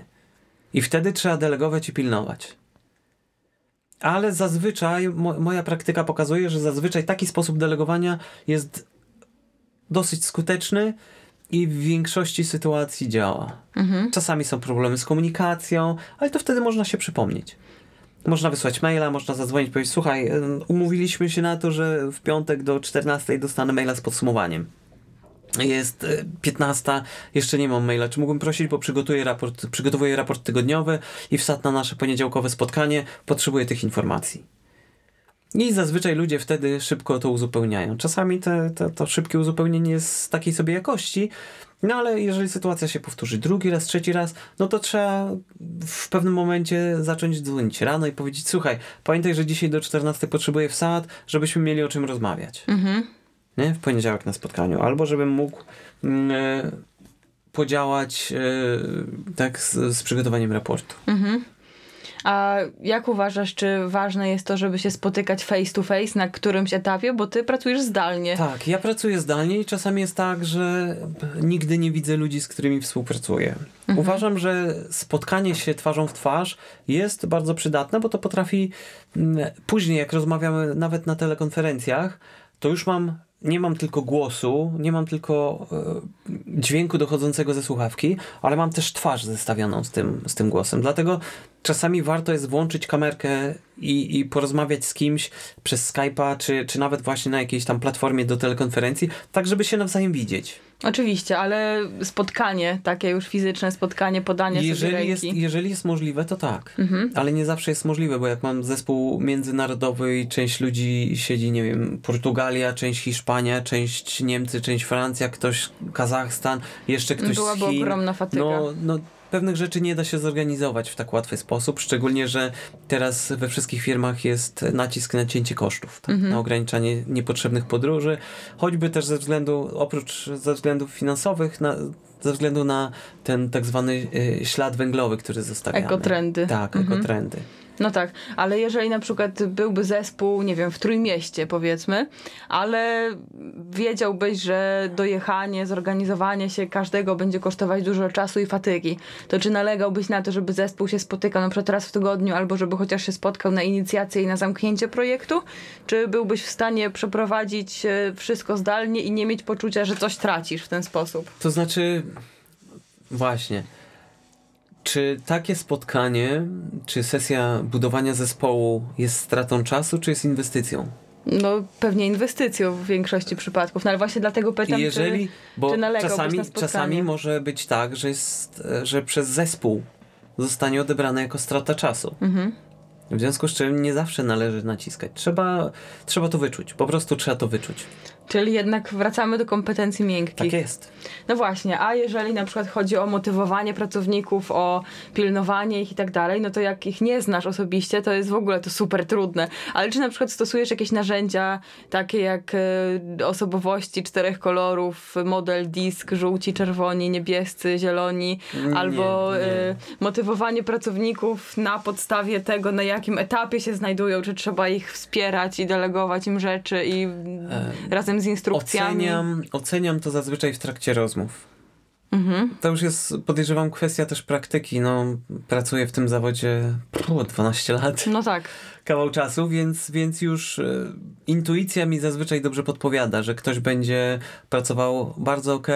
I wtedy trzeba delegować i pilnować. Ale zazwyczaj, mo moja praktyka pokazuje, że zazwyczaj taki sposób delegowania jest dosyć skuteczny i w większości sytuacji działa. Mhm. Czasami są problemy z komunikacją, ale to wtedy można się przypomnieć. Można wysłać maila, można zadzwonić, powiedzieć: Słuchaj, umówiliśmy się na to, że w piątek do 14 dostanę maila z podsumowaniem. Jest 15, e, jeszcze nie mam maila. Czy mógłbym prosić, bo przygotuję raport, przygotowuję raport tygodniowy i wsad na nasze poniedziałkowe spotkanie. Potrzebuję tych informacji. I zazwyczaj ludzie wtedy szybko to uzupełniają. Czasami te, te, to szybkie uzupełnienie jest z takiej sobie jakości, no ale jeżeli sytuacja się powtórzy drugi raz, trzeci raz, no to trzeba w pewnym momencie zacząć dzwonić rano i powiedzieć: Słuchaj, pamiętaj, że dzisiaj do 14 potrzebuję wsad, żebyśmy mieli o czym rozmawiać. Mhm. Nie? W poniedziałek na spotkaniu. Albo żebym mógł. Yy, podziałać yy, tak z, z, przygotowaniem raportu. Mhm. A jak uważasz, czy ważne jest to, żeby się spotykać face to face na którymś etapie, bo ty pracujesz zdalnie? Tak, ja pracuję zdalnie i czasami jest tak, że nigdy nie widzę ludzi, z którymi współpracuję. Mhm. Uważam, że spotkanie się twarzą w twarz jest bardzo przydatne, bo to potrafi mm, później, jak rozmawiamy nawet na telekonferencjach, to już mam nie mam tylko głosu, nie mam tylko e, dźwięku dochodzącego ze słuchawki, ale mam też twarz zestawioną z tym, z tym głosem. Dlatego czasami warto jest włączyć kamerkę i, i porozmawiać z kimś przez Skype'a, czy, czy nawet właśnie na jakiejś tam platformie do telekonferencji, tak żeby się nawzajem widzieć. Oczywiście, ale spotkanie, takie już fizyczne spotkanie, podanie jeżeli sobie jest, Jeżeli jest możliwe, to tak. Mhm. Ale nie zawsze jest możliwe, bo jak mam zespół międzynarodowy i część ludzi siedzi, nie wiem, Portugalia, część Hiszpania, część Niemcy, część Francja, ktoś Kazachstan, jeszcze ktoś Byłaby z Chin. ogromna fatyga. No, no pewnych rzeczy nie da się zorganizować w tak łatwy sposób, szczególnie, że teraz we wszystkich firmach jest nacisk na cięcie kosztów, tak? mhm. na ograniczanie niepotrzebnych podróży, choćby też ze względu, oprócz ze względów finansowych, na, ze względu na ten tak zwany y, ślad węglowy, który zostawiamy. Ekotrendy. Tak, mhm. ekotrendy. No tak, ale jeżeli na przykład byłby zespół, nie wiem, w Trójmieście powiedzmy, ale wiedziałbyś, że dojechanie, zorganizowanie się każdego będzie kosztować dużo czasu i fatygi, to czy nalegałbyś na to, żeby zespół się spotykał na przykład raz w tygodniu, albo żeby chociaż się spotkał na inicjację i na zamknięcie projektu? Czy byłbyś w stanie przeprowadzić e, wszystko zdalnie i nie mieć poczucia, że coś tracisz w ten sposób? To znaczy, właśnie czy takie spotkanie, czy sesja budowania zespołu jest stratą czasu, czy jest inwestycją? No, pewnie inwestycją w większości przypadków. No ale właśnie dlatego pytam, Jeżeli, czy, bo czy czasami, czasami może być tak, że, jest, że przez zespół zostanie odebrane jako strata czasu. Mhm. W związku z czym nie zawsze należy naciskać. Trzeba, trzeba to wyczuć. Po prostu trzeba to wyczuć. Czyli jednak wracamy do kompetencji miękkich. Tak jest. No właśnie, a jeżeli na przykład chodzi o motywowanie pracowników, o pilnowanie ich i tak dalej, no to jak ich nie znasz osobiście, to jest w ogóle to super trudne. Ale czy na przykład stosujesz jakieś narzędzia takie jak y, osobowości czterech kolorów, model disk, żółci, czerwoni, niebiescy, zieloni, nie, albo nie. Y, motywowanie pracowników na podstawie tego, na jakim etapie się znajdują, czy trzeba ich wspierać i delegować im rzeczy i e, razem razem z instrukcjami. Oceniam, oceniam to zazwyczaj w trakcie rozmów. Mhm. To już jest, podejrzewam, kwestia też praktyki. No, pracuję w tym zawodzie pff, 12 lat. No tak. Kawał czasu, więc, więc już e, intuicja mi zazwyczaj dobrze podpowiada, że ktoś będzie pracował bardzo ok,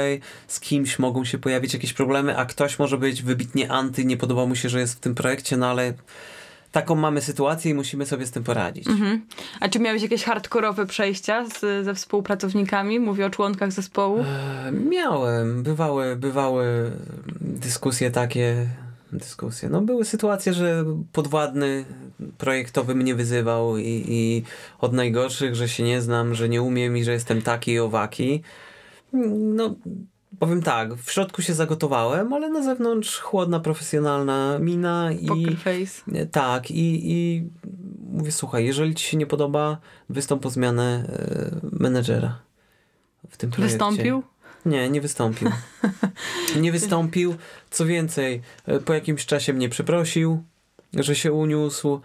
z kimś mogą się pojawić jakieś problemy, a ktoś może być wybitnie anty, nie podoba mu się, że jest w tym projekcie, no ale taką mamy sytuację i musimy sobie z tym poradzić. Mhm. A czy miałeś jakieś hardkorowe przejścia z, ze współpracownikami? Mówię o członkach zespołu. E, miałem. Bywały, bywały dyskusje takie, dyskusje. No były sytuacje, że podwładny projektowy mnie wyzywał i, i od najgorszych, że się nie znam, że nie umiem i że jestem taki i owaki. No Powiem tak, w środku się zagotowałem, ale na zewnątrz chłodna, profesjonalna mina i... Poker face. Tak, i, i mówię, słuchaj, jeżeli ci się nie podoba, wystąp o zmianę y, menedżera w tym projekcie. Wystąpił? Nie, nie wystąpił. nie wystąpił. Co więcej, e, po jakimś czasie mnie przeprosił że się uniósł.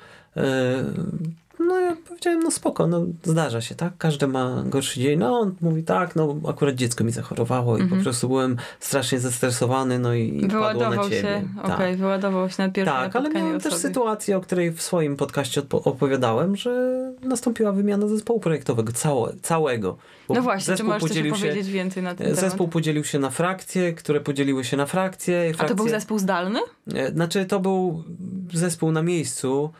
No ja powiedziałem, no spoko, no zdarza się, tak? Każdy ma gorszy dzień. No on mówi tak, no akurat dziecko mi zachorowało i Mhm. po prostu byłem strasznie zestresowany, no i padło na Wyładował ciebie. się, Tak. okej, wyładował się na pierwsze Tak, ale miałem też osoby. sytuację, o której w swoim podcaście opowiadałem, że nastąpiła wymiana zespołu projektowego, całe, całego. No właśnie, czy możesz podzielił się, powiedzieć więcej na ten Zespół temat? podzielił się na frakcje, które podzieliły się na frakcje. A frakcje to był zespół zdalny? E, Znaczy, to był zespół na miejscu,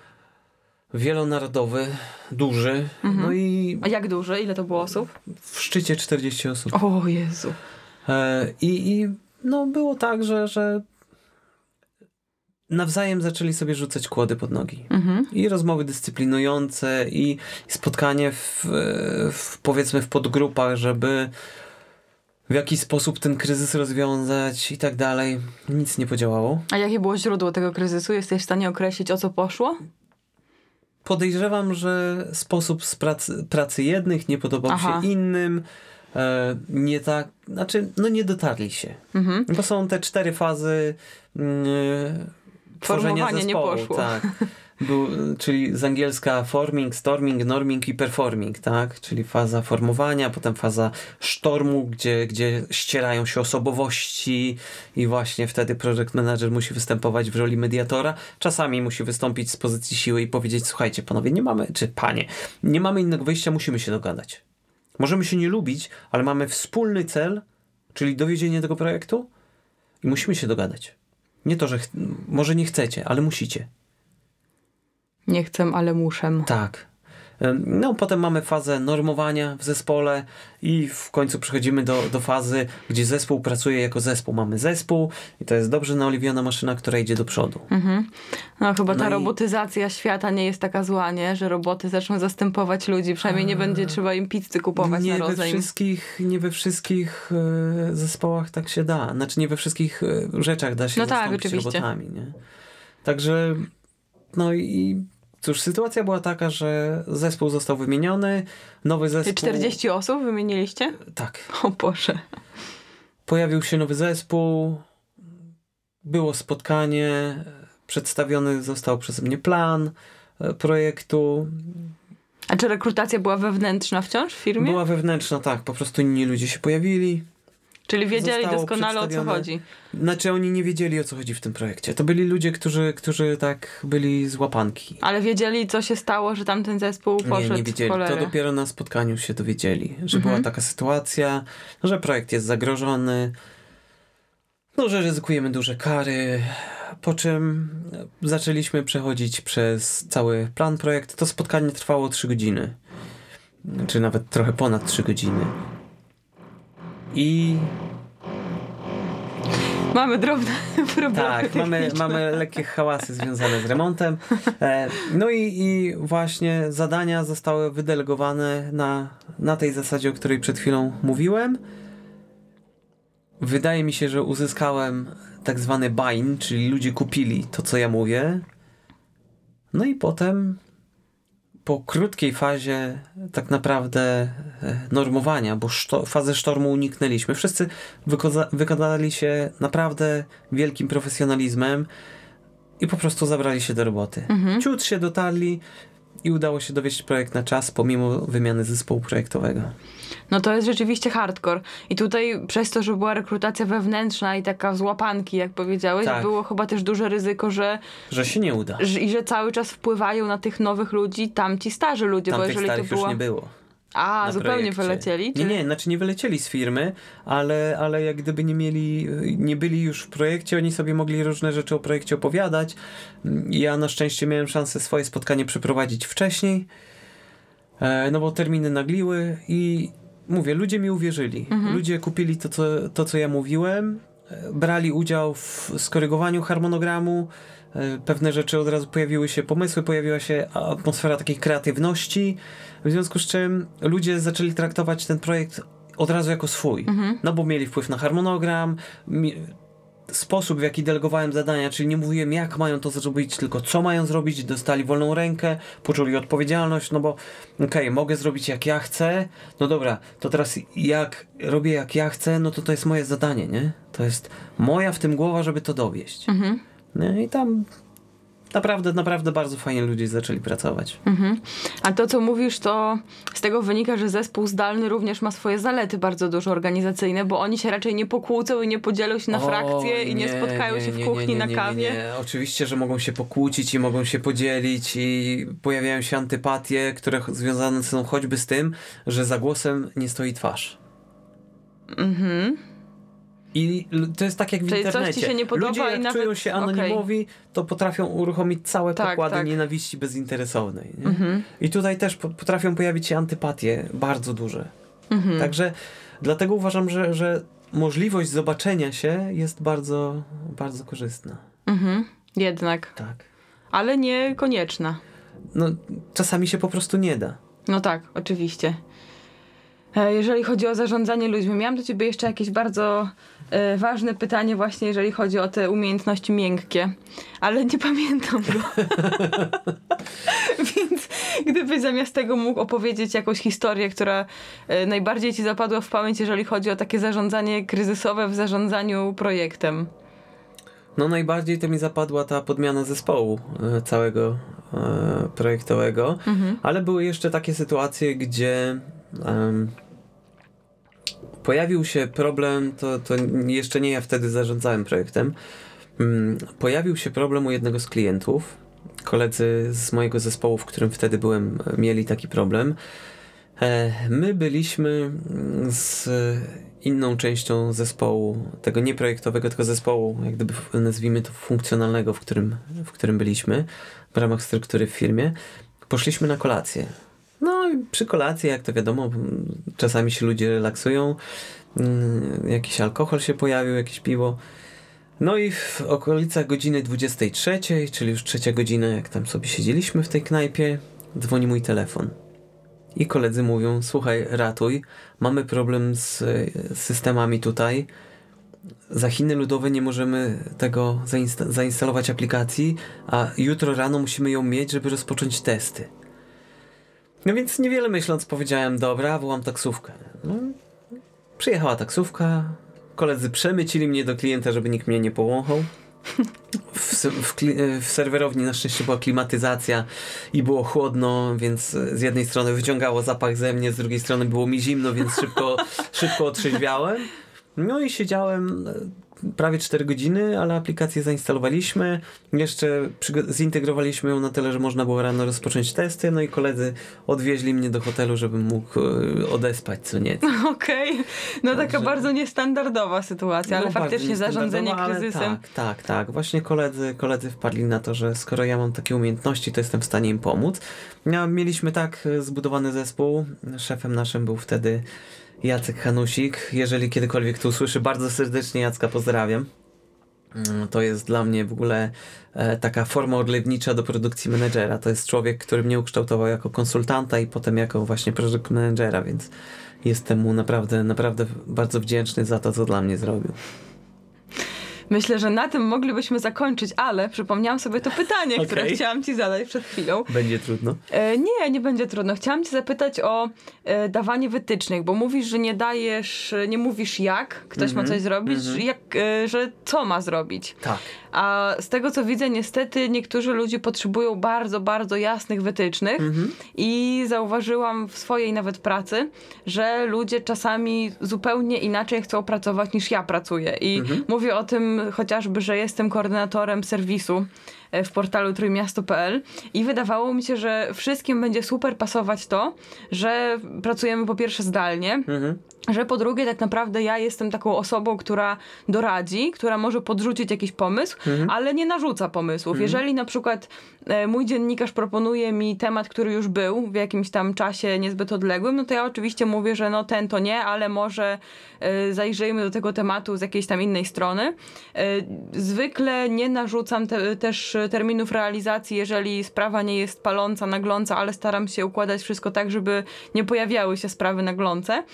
wielonarodowy, duży, Mhm. no i A jak duży? Ile to było osób? w szczycie 40 osób. O Jezu. E, I, i no, było tak, że, że nawzajem zaczęli sobie rzucać kłody pod nogi. Mhm. I rozmowy dyscyplinujące, i spotkanie w, w powiedzmy w podgrupach, żeby w jakiś sposób ten kryzys rozwiązać i tak dalej. Nic nie podziałało. A jakie było źródło tego kryzysu? Jesteś w stanie określić, o co poszło? Podejrzewam, że sposób z pracy, pracy jednych nie podobał Aha. się innym. E, nie tak, znaczy, no nie dotarli się. Mhm. Bo są te cztery fazy mm, tworzenia Formowanie nie zespołu. poszło. Tak. Był, czyli z angielska forming, storming, norming i performing, tak? Czyli faza formowania, potem faza sztormu, gdzie, gdzie ścierają się osobowości i właśnie wtedy project manager musi występować w roli mediatora. Czasami musi wystąpić z pozycji siły i powiedzieć, słuchajcie panowie, nie mamy, czy panie, nie mamy innego wyjścia, musimy się dogadać. Możemy się nie lubić, ale mamy wspólny cel, czyli dowiezienie tego projektu i musimy się dogadać. Nie to, że może nie chcecie, ale musicie. Nie chcę, ale muszę. Tak. No, potem mamy fazę normowania w zespole i w końcu przechodzimy do, do fazy, gdzie zespół pracuje jako zespół. Mamy zespół i to jest dobrze naoliwiona maszyna, która idzie do przodu. Mhm. No chyba ta No i- robotyzacja świata nie jest taka zła, nie? Że roboty zaczną zastępować ludzi. Przynajmniej nie będzie trzeba im pizzy kupować nie na we rozejm. wszystkich, nie we wszystkich e, zespołach tak się da. Znaczy nie we wszystkich e, rzeczach da się No tak, robotami. Nie? Także no i cóż, sytuacja była taka, że zespół został wymieniony, nowy zespół... 40 osób wymieniliście? Tak. O Boże. Pojawił się nowy zespół, było spotkanie, przedstawiony został przeze mnie plan e, projektu. A czy rekrutacja była wewnętrzna wciąż w firmie? Była wewnętrzna, tak, po prostu inni ludzie się pojawili. Czyli wiedzieli doskonale o co chodzi. Znaczy oni nie wiedzieli o co chodzi w tym projekcie. To byli ludzie, którzy, którzy tak byli z łapanki. Ale wiedzieli, co się stało, że tamten zespół poszedł Nie, nie wiedzieli. To dopiero na spotkaniu się dowiedzieli, że Mhm. była taka sytuacja, że projekt jest zagrożony, no, że ryzykujemy duże kary, po czym zaczęliśmy przechodzić przez cały plan projekt. To spotkanie trwało 3 godziny, czy nawet trochę ponad 3 godziny. I Mamy drobne problemy. Tak, mamy, mamy lekkie hałasy związane z remontem. E, no i, i właśnie zadania zostały wydelegowane na, na tej zasadzie, o której przed chwilą mówiłem. Wydaje mi się, że uzyskałem tak zwany buy-in, czyli ludzie kupili to, co ja mówię. No i potem po krótkiej fazie tak naprawdę e, normowania, bo szto, fazę sztormu uniknęliśmy. Wszyscy wykoza- wykazali się naprawdę wielkim profesjonalizmem i po prostu zabrali się do roboty. Mhm. Ciut się dotarli i udało się dowieść projekt na czas, pomimo wymiany zespołu projektowego. No to jest rzeczywiście hardcore. I tutaj przez to, że była rekrutacja wewnętrzna i taka z łapanki, jak powiedziałeś, Tak. było chyba też duże ryzyko, że, Że się nie uda. że, i że cały czas wpływają na tych nowych ludzi tamci starzy ludzie, bo Tamtych jeżeli to już nie było. A, zupełnie projekcie. wylecieli? Nie, Czy- nie, znaczy nie wylecieli z firmy, ale, ale jak gdyby nie mieli, nie byli już w projekcie, oni sobie mogli różne rzeczy o projekcie opowiadać. Ja na szczęście miałem szansę swoje spotkanie przeprowadzić wcześniej, e, no bo terminy nagliły i mówię, ludzie mi uwierzyli. Mhm. Ludzie kupili to co, to, co ja mówiłem, e, brali udział w skorygowaniu harmonogramu, e, pewne rzeczy od razu pojawiły się, pomysły, pojawiła się atmosfera takiej kreatywności, w związku z czym ludzie zaczęli traktować ten projekt od razu jako swój. Mhm. No bo mieli wpływ na harmonogram, mi, sposób w jaki delegowałem zadania, czyli nie mówiłem jak mają to zrobić, tylko co mają zrobić, dostali wolną rękę, poczuli odpowiedzialność, no bo okej, mogę zrobić jak ja chcę, no dobra, to teraz jak robię jak ja chcę, no to to jest moje zadanie, nie? To jest moja w tym głowa, żeby to dowieść. Mhm. Nie? I tam naprawdę, naprawdę bardzo fajnie ludzie zaczęli pracować. Mhm. A to, co mówisz, to z tego wynika, że zespół zdalny również ma swoje zalety bardzo dużo organizacyjne, bo oni się raczej nie pokłócą i nie podzielą się na O, frakcje i nie, spotkają się w kuchni nie, na nie, kawie. Nie, nie. Oczywiście, że mogą się pokłócić i mogą się podzielić i pojawiają się antypatie, które związane są choćby z tym, że za głosem nie stoi twarz. Mhm. I to jest tak jak w Czyli coś ci internecie. się nie podoba Ludzie jak i nawet- czują się anonimowi, to potrafią uruchomić całe Tak, pokłady tak. nienawiści bezinteresownej. Nie? Mhm. I tutaj też po- potrafią pojawić się antypatie bardzo duże. Mhm. Także dlatego uważam, że, że możliwość zobaczenia się jest bardzo, bardzo korzystna. Mhm. Jednak. Tak. Ale niekonieczna. No, czasami się po prostu nie da. No tak, oczywiście. E, Jeżeli chodzi o zarządzanie ludźmi, miałam do ciebie jeszcze jakieś bardzo e, ważne pytanie właśnie, jeżeli chodzi o te umiejętności miękkie, ale nie pamiętam go. Więc gdybyś zamiast tego mógł opowiedzieć jakąś historię, która e, najbardziej ci zapadła w pamięć, jeżeli chodzi o takie zarządzanie kryzysowe w zarządzaniu projektem. No najbardziej to mi zapadła ta podmiana zespołu całego projektowego, Mhm. ale były jeszcze takie sytuacje, gdzie em, pojawił się problem, to, to jeszcze nie ja wtedy zarządzałem projektem, Mm, pojawił się problem u jednego z klientów. Koledzy z mojego zespołu, w którym wtedy byłem, mieli taki problem. E, My byliśmy mm, z inną częścią zespołu, tego nie projektowego, tylko zespołu, jak gdyby nazwijmy to funkcjonalnego, w którym, w którym byliśmy, w ramach struktury w firmie. Poszliśmy na kolację. No i przy kolacji, jak to wiadomo, czasami się ludzie relaksują, mm, jakiś alkohol się pojawił, jakieś piwo. No i w okolicach godziny 23, czyli już trzecia godzina, jak tam sobie siedzieliśmy w tej knajpie, dzwoni mój telefon. I koledzy mówią: Słuchaj, ratuj, mamy problem z e, systemami tutaj. Za Chiny ludowe nie możemy tego zainsta- zainstalować aplikacji, a jutro rano musimy ją mieć, żeby rozpocząć testy. No więc niewiele myśląc powiedziałem, dobra, wołam taksówkę. No, przyjechała taksówka, koledzy przemycili mnie do klienta, żeby nikt mnie nie połąchał. W, w, w serwerowni na szczęście była klimatyzacja i było chłodno, więc z jednej strony wyciągało zapach ze mnie, z drugiej strony było mi zimno, więc szybko, szybko otrzeźwiałem. No i siedziałem prawie 4 godziny, ale aplikację zainstalowaliśmy. Jeszcze zintegrowaliśmy ją na tyle, że można było rano rozpocząć testy. No i koledzy odwieźli mnie do hotelu, żebym mógł e, odespać co nieco. Okej, no taka Także- bardzo niestandardowa sytuacja, ale No, bardzo faktycznie zarządzanie ale kryzysem. Tak, tak, tak. Właśnie koledzy, koledzy wpadli na to, że skoro ja mam takie umiejętności, to jestem w stanie im pomóc. Ja, mieliśmy tak e, zbudowany zespół. Szefem naszym był wtedy Jacek Hanusik. Jeżeli kiedykolwiek to usłyszy, bardzo serdecznie Jacka pozdrawiam. Mm, To jest dla mnie w ogóle e, taka forma odlewnicza do produkcji menedżera. To jest człowiek, który mnie ukształtował jako konsultanta i potem jako właśnie project managera, więc jestem mu naprawdę, naprawdę bardzo wdzięczny za to, co dla mnie zrobił. Myślę, że na tym moglibyśmy zakończyć, ale przypomniałam sobie to pytanie, które Okej. chciałam ci zadać przed chwilą. Będzie trudno. E, nie, nie będzie trudno. Chciałam cię zapytać o e, dawanie wytycznych, bo mówisz, że nie dajesz, nie mówisz jak ktoś ma Mhm, coś zrobić, mhm. jak, e, że co ma zrobić. Tak. A z tego co widzę, niestety niektórzy ludzie potrzebują bardzo, bardzo jasnych wytycznych Mhm. i zauważyłam w swojej nawet pracy, że ludzie czasami zupełnie inaczej chcą pracować niż ja pracuję. I Mhm. mówię o tym chociażby, że jestem koordynatorem serwisu e, w portalu trójmiasto.pl i wydawało mi się, że wszystkim będzie super pasować to, że pracujemy po pierwsze zdalnie, Mhm. że po drugie tak naprawdę ja jestem taką osobą, która doradzi, która może podrzucić jakiś pomysł, Mhm. ale nie narzuca pomysłów. Jeżeli na przykład mój dziennikarz proponuje mi temat, który już był w jakimś tam czasie niezbyt odległym, no to ja oczywiście mówię, że no ten to nie, ale może e, zajrzyjmy do tego tematu z jakiejś tam innej strony. E, zwykle nie narzucam te, też terminów realizacji, jeżeli sprawa nie jest paląca, nagląca, ale staram się układać wszystko tak, żeby nie pojawiały się sprawy naglące.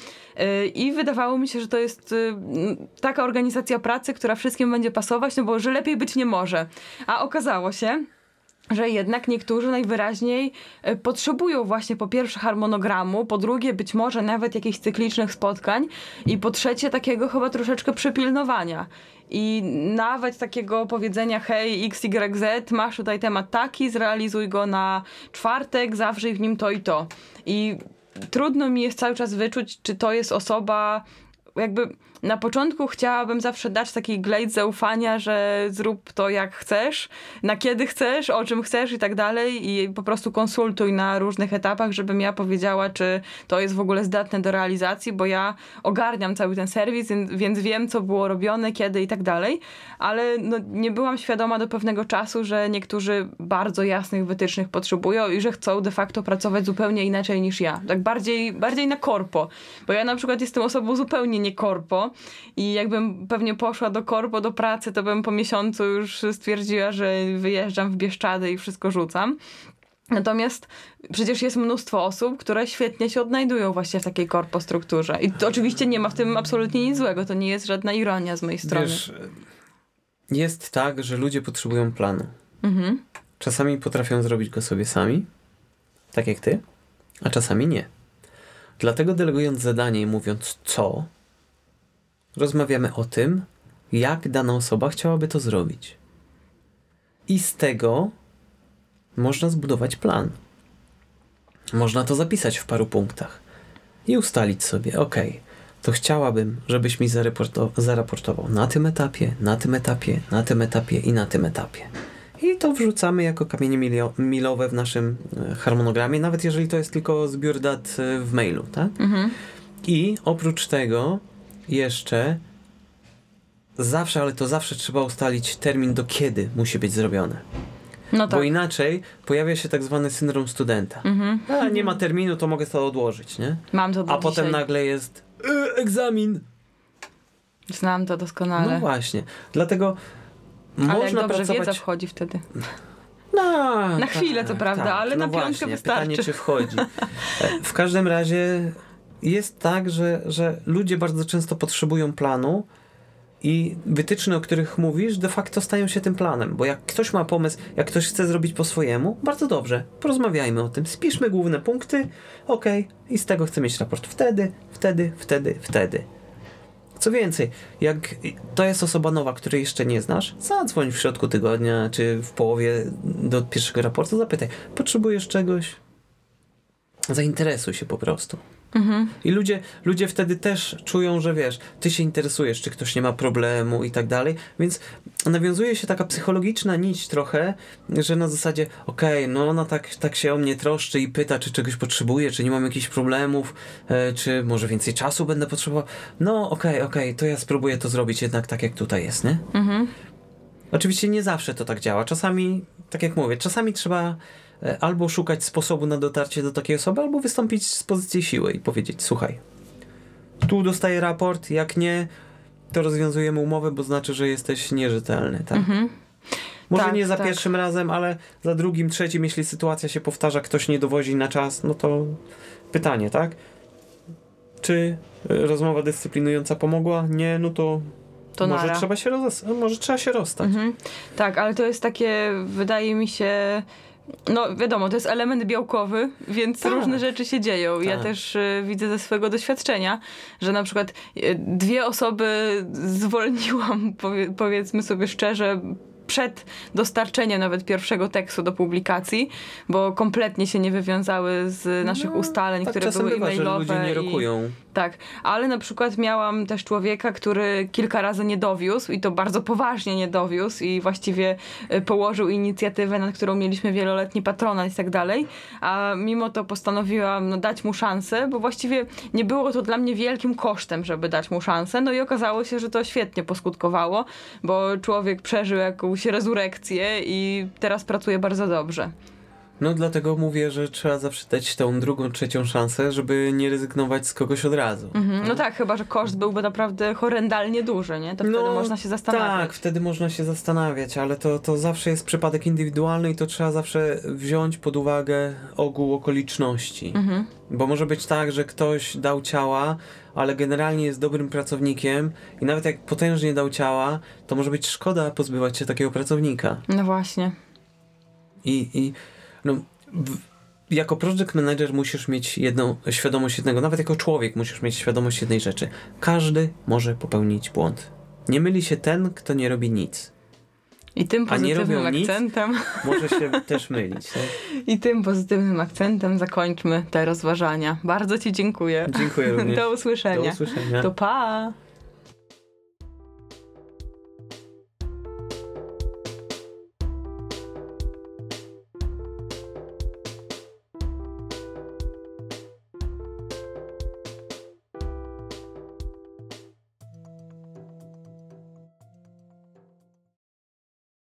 I wydawało mi się, że to jest m, taka organizacja pracy, która wszystkim będzie pasować, no bo że lepiej być nie może. A okazało się, że jednak niektórzy najwyraźniej e, potrzebują właśnie po pierwsze harmonogramu, po drugie być może nawet jakichś cyklicznych spotkań i po trzecie takiego chyba troszeczkę przypilnowania. I nawet takiego powiedzenia, hej, XYZ, masz tutaj temat taki, zrealizuj go na czwartek, zawrzyj w nim to i to. I trudno mi jest cały czas wyczuć, czy to jest osoba, jakby na początku chciałabym zawsze dać taki glejt zaufania, że zrób to jak chcesz, na kiedy chcesz, o czym chcesz i tak dalej. I po prostu konsultuj na różnych etapach, żebym ja powiedziała, czy to jest w ogóle zdatne do realizacji, bo ja ogarniam cały ten serwis, więc wiem, co było robione, kiedy i tak dalej, ale no, nie byłam świadoma do pewnego czasu, że niektórzy bardzo jasnych wytycznych potrzebują i że chcą de facto pracować zupełnie inaczej niż ja. Tak bardziej, bardziej na korpo, bo ja na przykład jestem osobą zupełnie nie korpo, i jakbym pewnie poszła do korpo, do pracy, to bym po miesiącu już stwierdziła, że wyjeżdżam w Bieszczady i wszystko rzucam. Natomiast przecież jest mnóstwo osób, które świetnie się odnajdują właśnie w takiej korpostrukturze. I to oczywiście nie ma w tym absolutnie nic złego. To nie jest żadna ironia z mojej strony. Wiesz, jest tak, że ludzie potrzebują planu. Mhm. Czasami potrafią zrobić go sobie sami, tak jak ty, a czasami nie. Dlatego delegując zadanie i mówiąc co, rozmawiamy o tym, jak dana osoba chciałaby to zrobić. I z tego można zbudować plan. Można to zapisać w paru punktach i ustalić sobie, ok, to chciałabym, żebyś mi zaraportował na tym etapie, na tym etapie, na tym etapie i na tym etapie. I to wrzucamy jako kamienie milowe w naszym e, harmonogramie, nawet jeżeli to jest tylko zbiór dat e, w mailu, tak? Mhm. I oprócz tego jeszcze zawsze, ale to zawsze trzeba ustalić termin, do kiedy musi być zrobione. No tak. Bo inaczej pojawia się tak zwany syndrom studenta. Mhm. A nie ma terminu, to mogę to odłożyć, nie? Mam to do A dzisiaj. potem nagle jest y, egzamin. Znam to doskonale. No właśnie. Dlatego ale można jak dobrze pracować... wiedza wchodzi wtedy. No, Na chwilę, tak, prawda, tak. ale no na piątkę właśnie, wystarczy. Pytanie, czy wchodzi. W każdym razie jest tak, że, że ludzie bardzo często potrzebują planu i wytyczne, o których mówisz, de facto stają się tym planem, bo jak ktoś ma pomysł, jak ktoś chce zrobić po swojemu, bardzo dobrze, porozmawiajmy o tym, spiszmy główne punkty, ok, i z tego chcę mieć raport wtedy, wtedy, wtedy, wtedy. Co więcej, jak to jest osoba nowa, której jeszcze nie znasz, zadzwoń w środku tygodnia, czy w połowie do pierwszego raportu, zapytaj, potrzebujesz czegoś? Zainteresuj się po prostu. Mhm. I ludzie, ludzie wtedy też czują, że wiesz, ty się interesujesz, czy ktoś nie ma problemu i tak dalej, więc nawiązuje się taka psychologiczna nić trochę, że na zasadzie, okej, okay, no ona tak, tak się o mnie troszczy i pyta, czy czegoś potrzebuje, czy nie mam jakichś problemów, e, czy może więcej czasu będę potrzebował. No okej, okay, okej, okay, to ja spróbuję to zrobić jednak tak, jak tutaj jest, nie? Mhm. Oczywiście nie zawsze to tak działa. Czasami, tak jak mówię, czasami trzeba albo szukać sposobu na dotarcie do takiej osoby, albo wystąpić z pozycji siły i powiedzieć: Słuchaj, tu dostaję raport, jak nie, to rozwiązujemy umowę, bo znaczy, że jesteś nierzetelny. Tak? Mhm. Może tak, nie za tak. pierwszym razem, ale za drugim, trzecim, jeśli sytuacja się powtarza, ktoś nie dowozi na czas, no to pytanie, tak? Czy rozmowa dyscyplinująca pomogła? Nie, no to to może trzeba się roz... może trzeba się rozstać. Mhm. Tak, ale to jest takie, wydaje mi się, no wiadomo, to jest element białkowy, więc tak. różne rzeczy się dzieją. Tak. Ja też y, widzę ze swojego doświadczenia, że na przykład y, dwie osoby zwolniłam, powie, powiedzmy sobie szczerze, przed dostarczeniem nawet pierwszego tekstu do publikacji, bo kompletnie się nie wywiązały z naszych no, ustaleń, tak które były e-mailowe. Że ludzie nie rokują. I, tak, ale na przykład miałam też człowieka, który kilka razy nie dowiózł i to bardzo poważnie nie dowiózł i właściwie e, położył inicjatywę, nad którą mieliśmy wieloletni patronat i tak dalej, a mimo to postanowiłam no, dać mu szansę, bo właściwie nie było to dla mnie wielkim kosztem, żeby dać mu szansę, no i okazało się, że to świetnie poskutkowało, bo człowiek przeżył jakąś rezurekcję i teraz pracuje bardzo dobrze. No dlatego mówię, że trzeba zawsze dać tą drugą, trzecią szansę, żeby nie rezygnować z kogoś od razu. Mhm. No tak, chyba, że koszt byłby naprawdę horrendalnie duży, nie? To no, wtedy można się zastanawiać. Tak, wtedy można się zastanawiać, ale to, to zawsze jest przypadek indywidualny i to trzeba zawsze wziąć pod uwagę ogół okoliczności. Mhm. Bo może być tak, że ktoś dał ciała, ale generalnie jest dobrym pracownikiem i nawet jak potężnie dał ciała, to może być szkoda pozbywać się takiego pracownika. No właśnie. I, i no, w, jako project manager musisz mieć jedną świadomość jednego, nawet jako człowiek musisz mieć świadomość jednej rzeczy. Każdy może popełnić błąd. Nie myli się ten, kto nie robi nic. I tym pozytywnym robią nic? akcentem. Może się też mylić. Tak? I tym pozytywnym akcentem zakończmy te rozważania. Bardzo Ci dziękuję. Dziękuję również. Do usłyszenia. Do usłyszenia. To pa!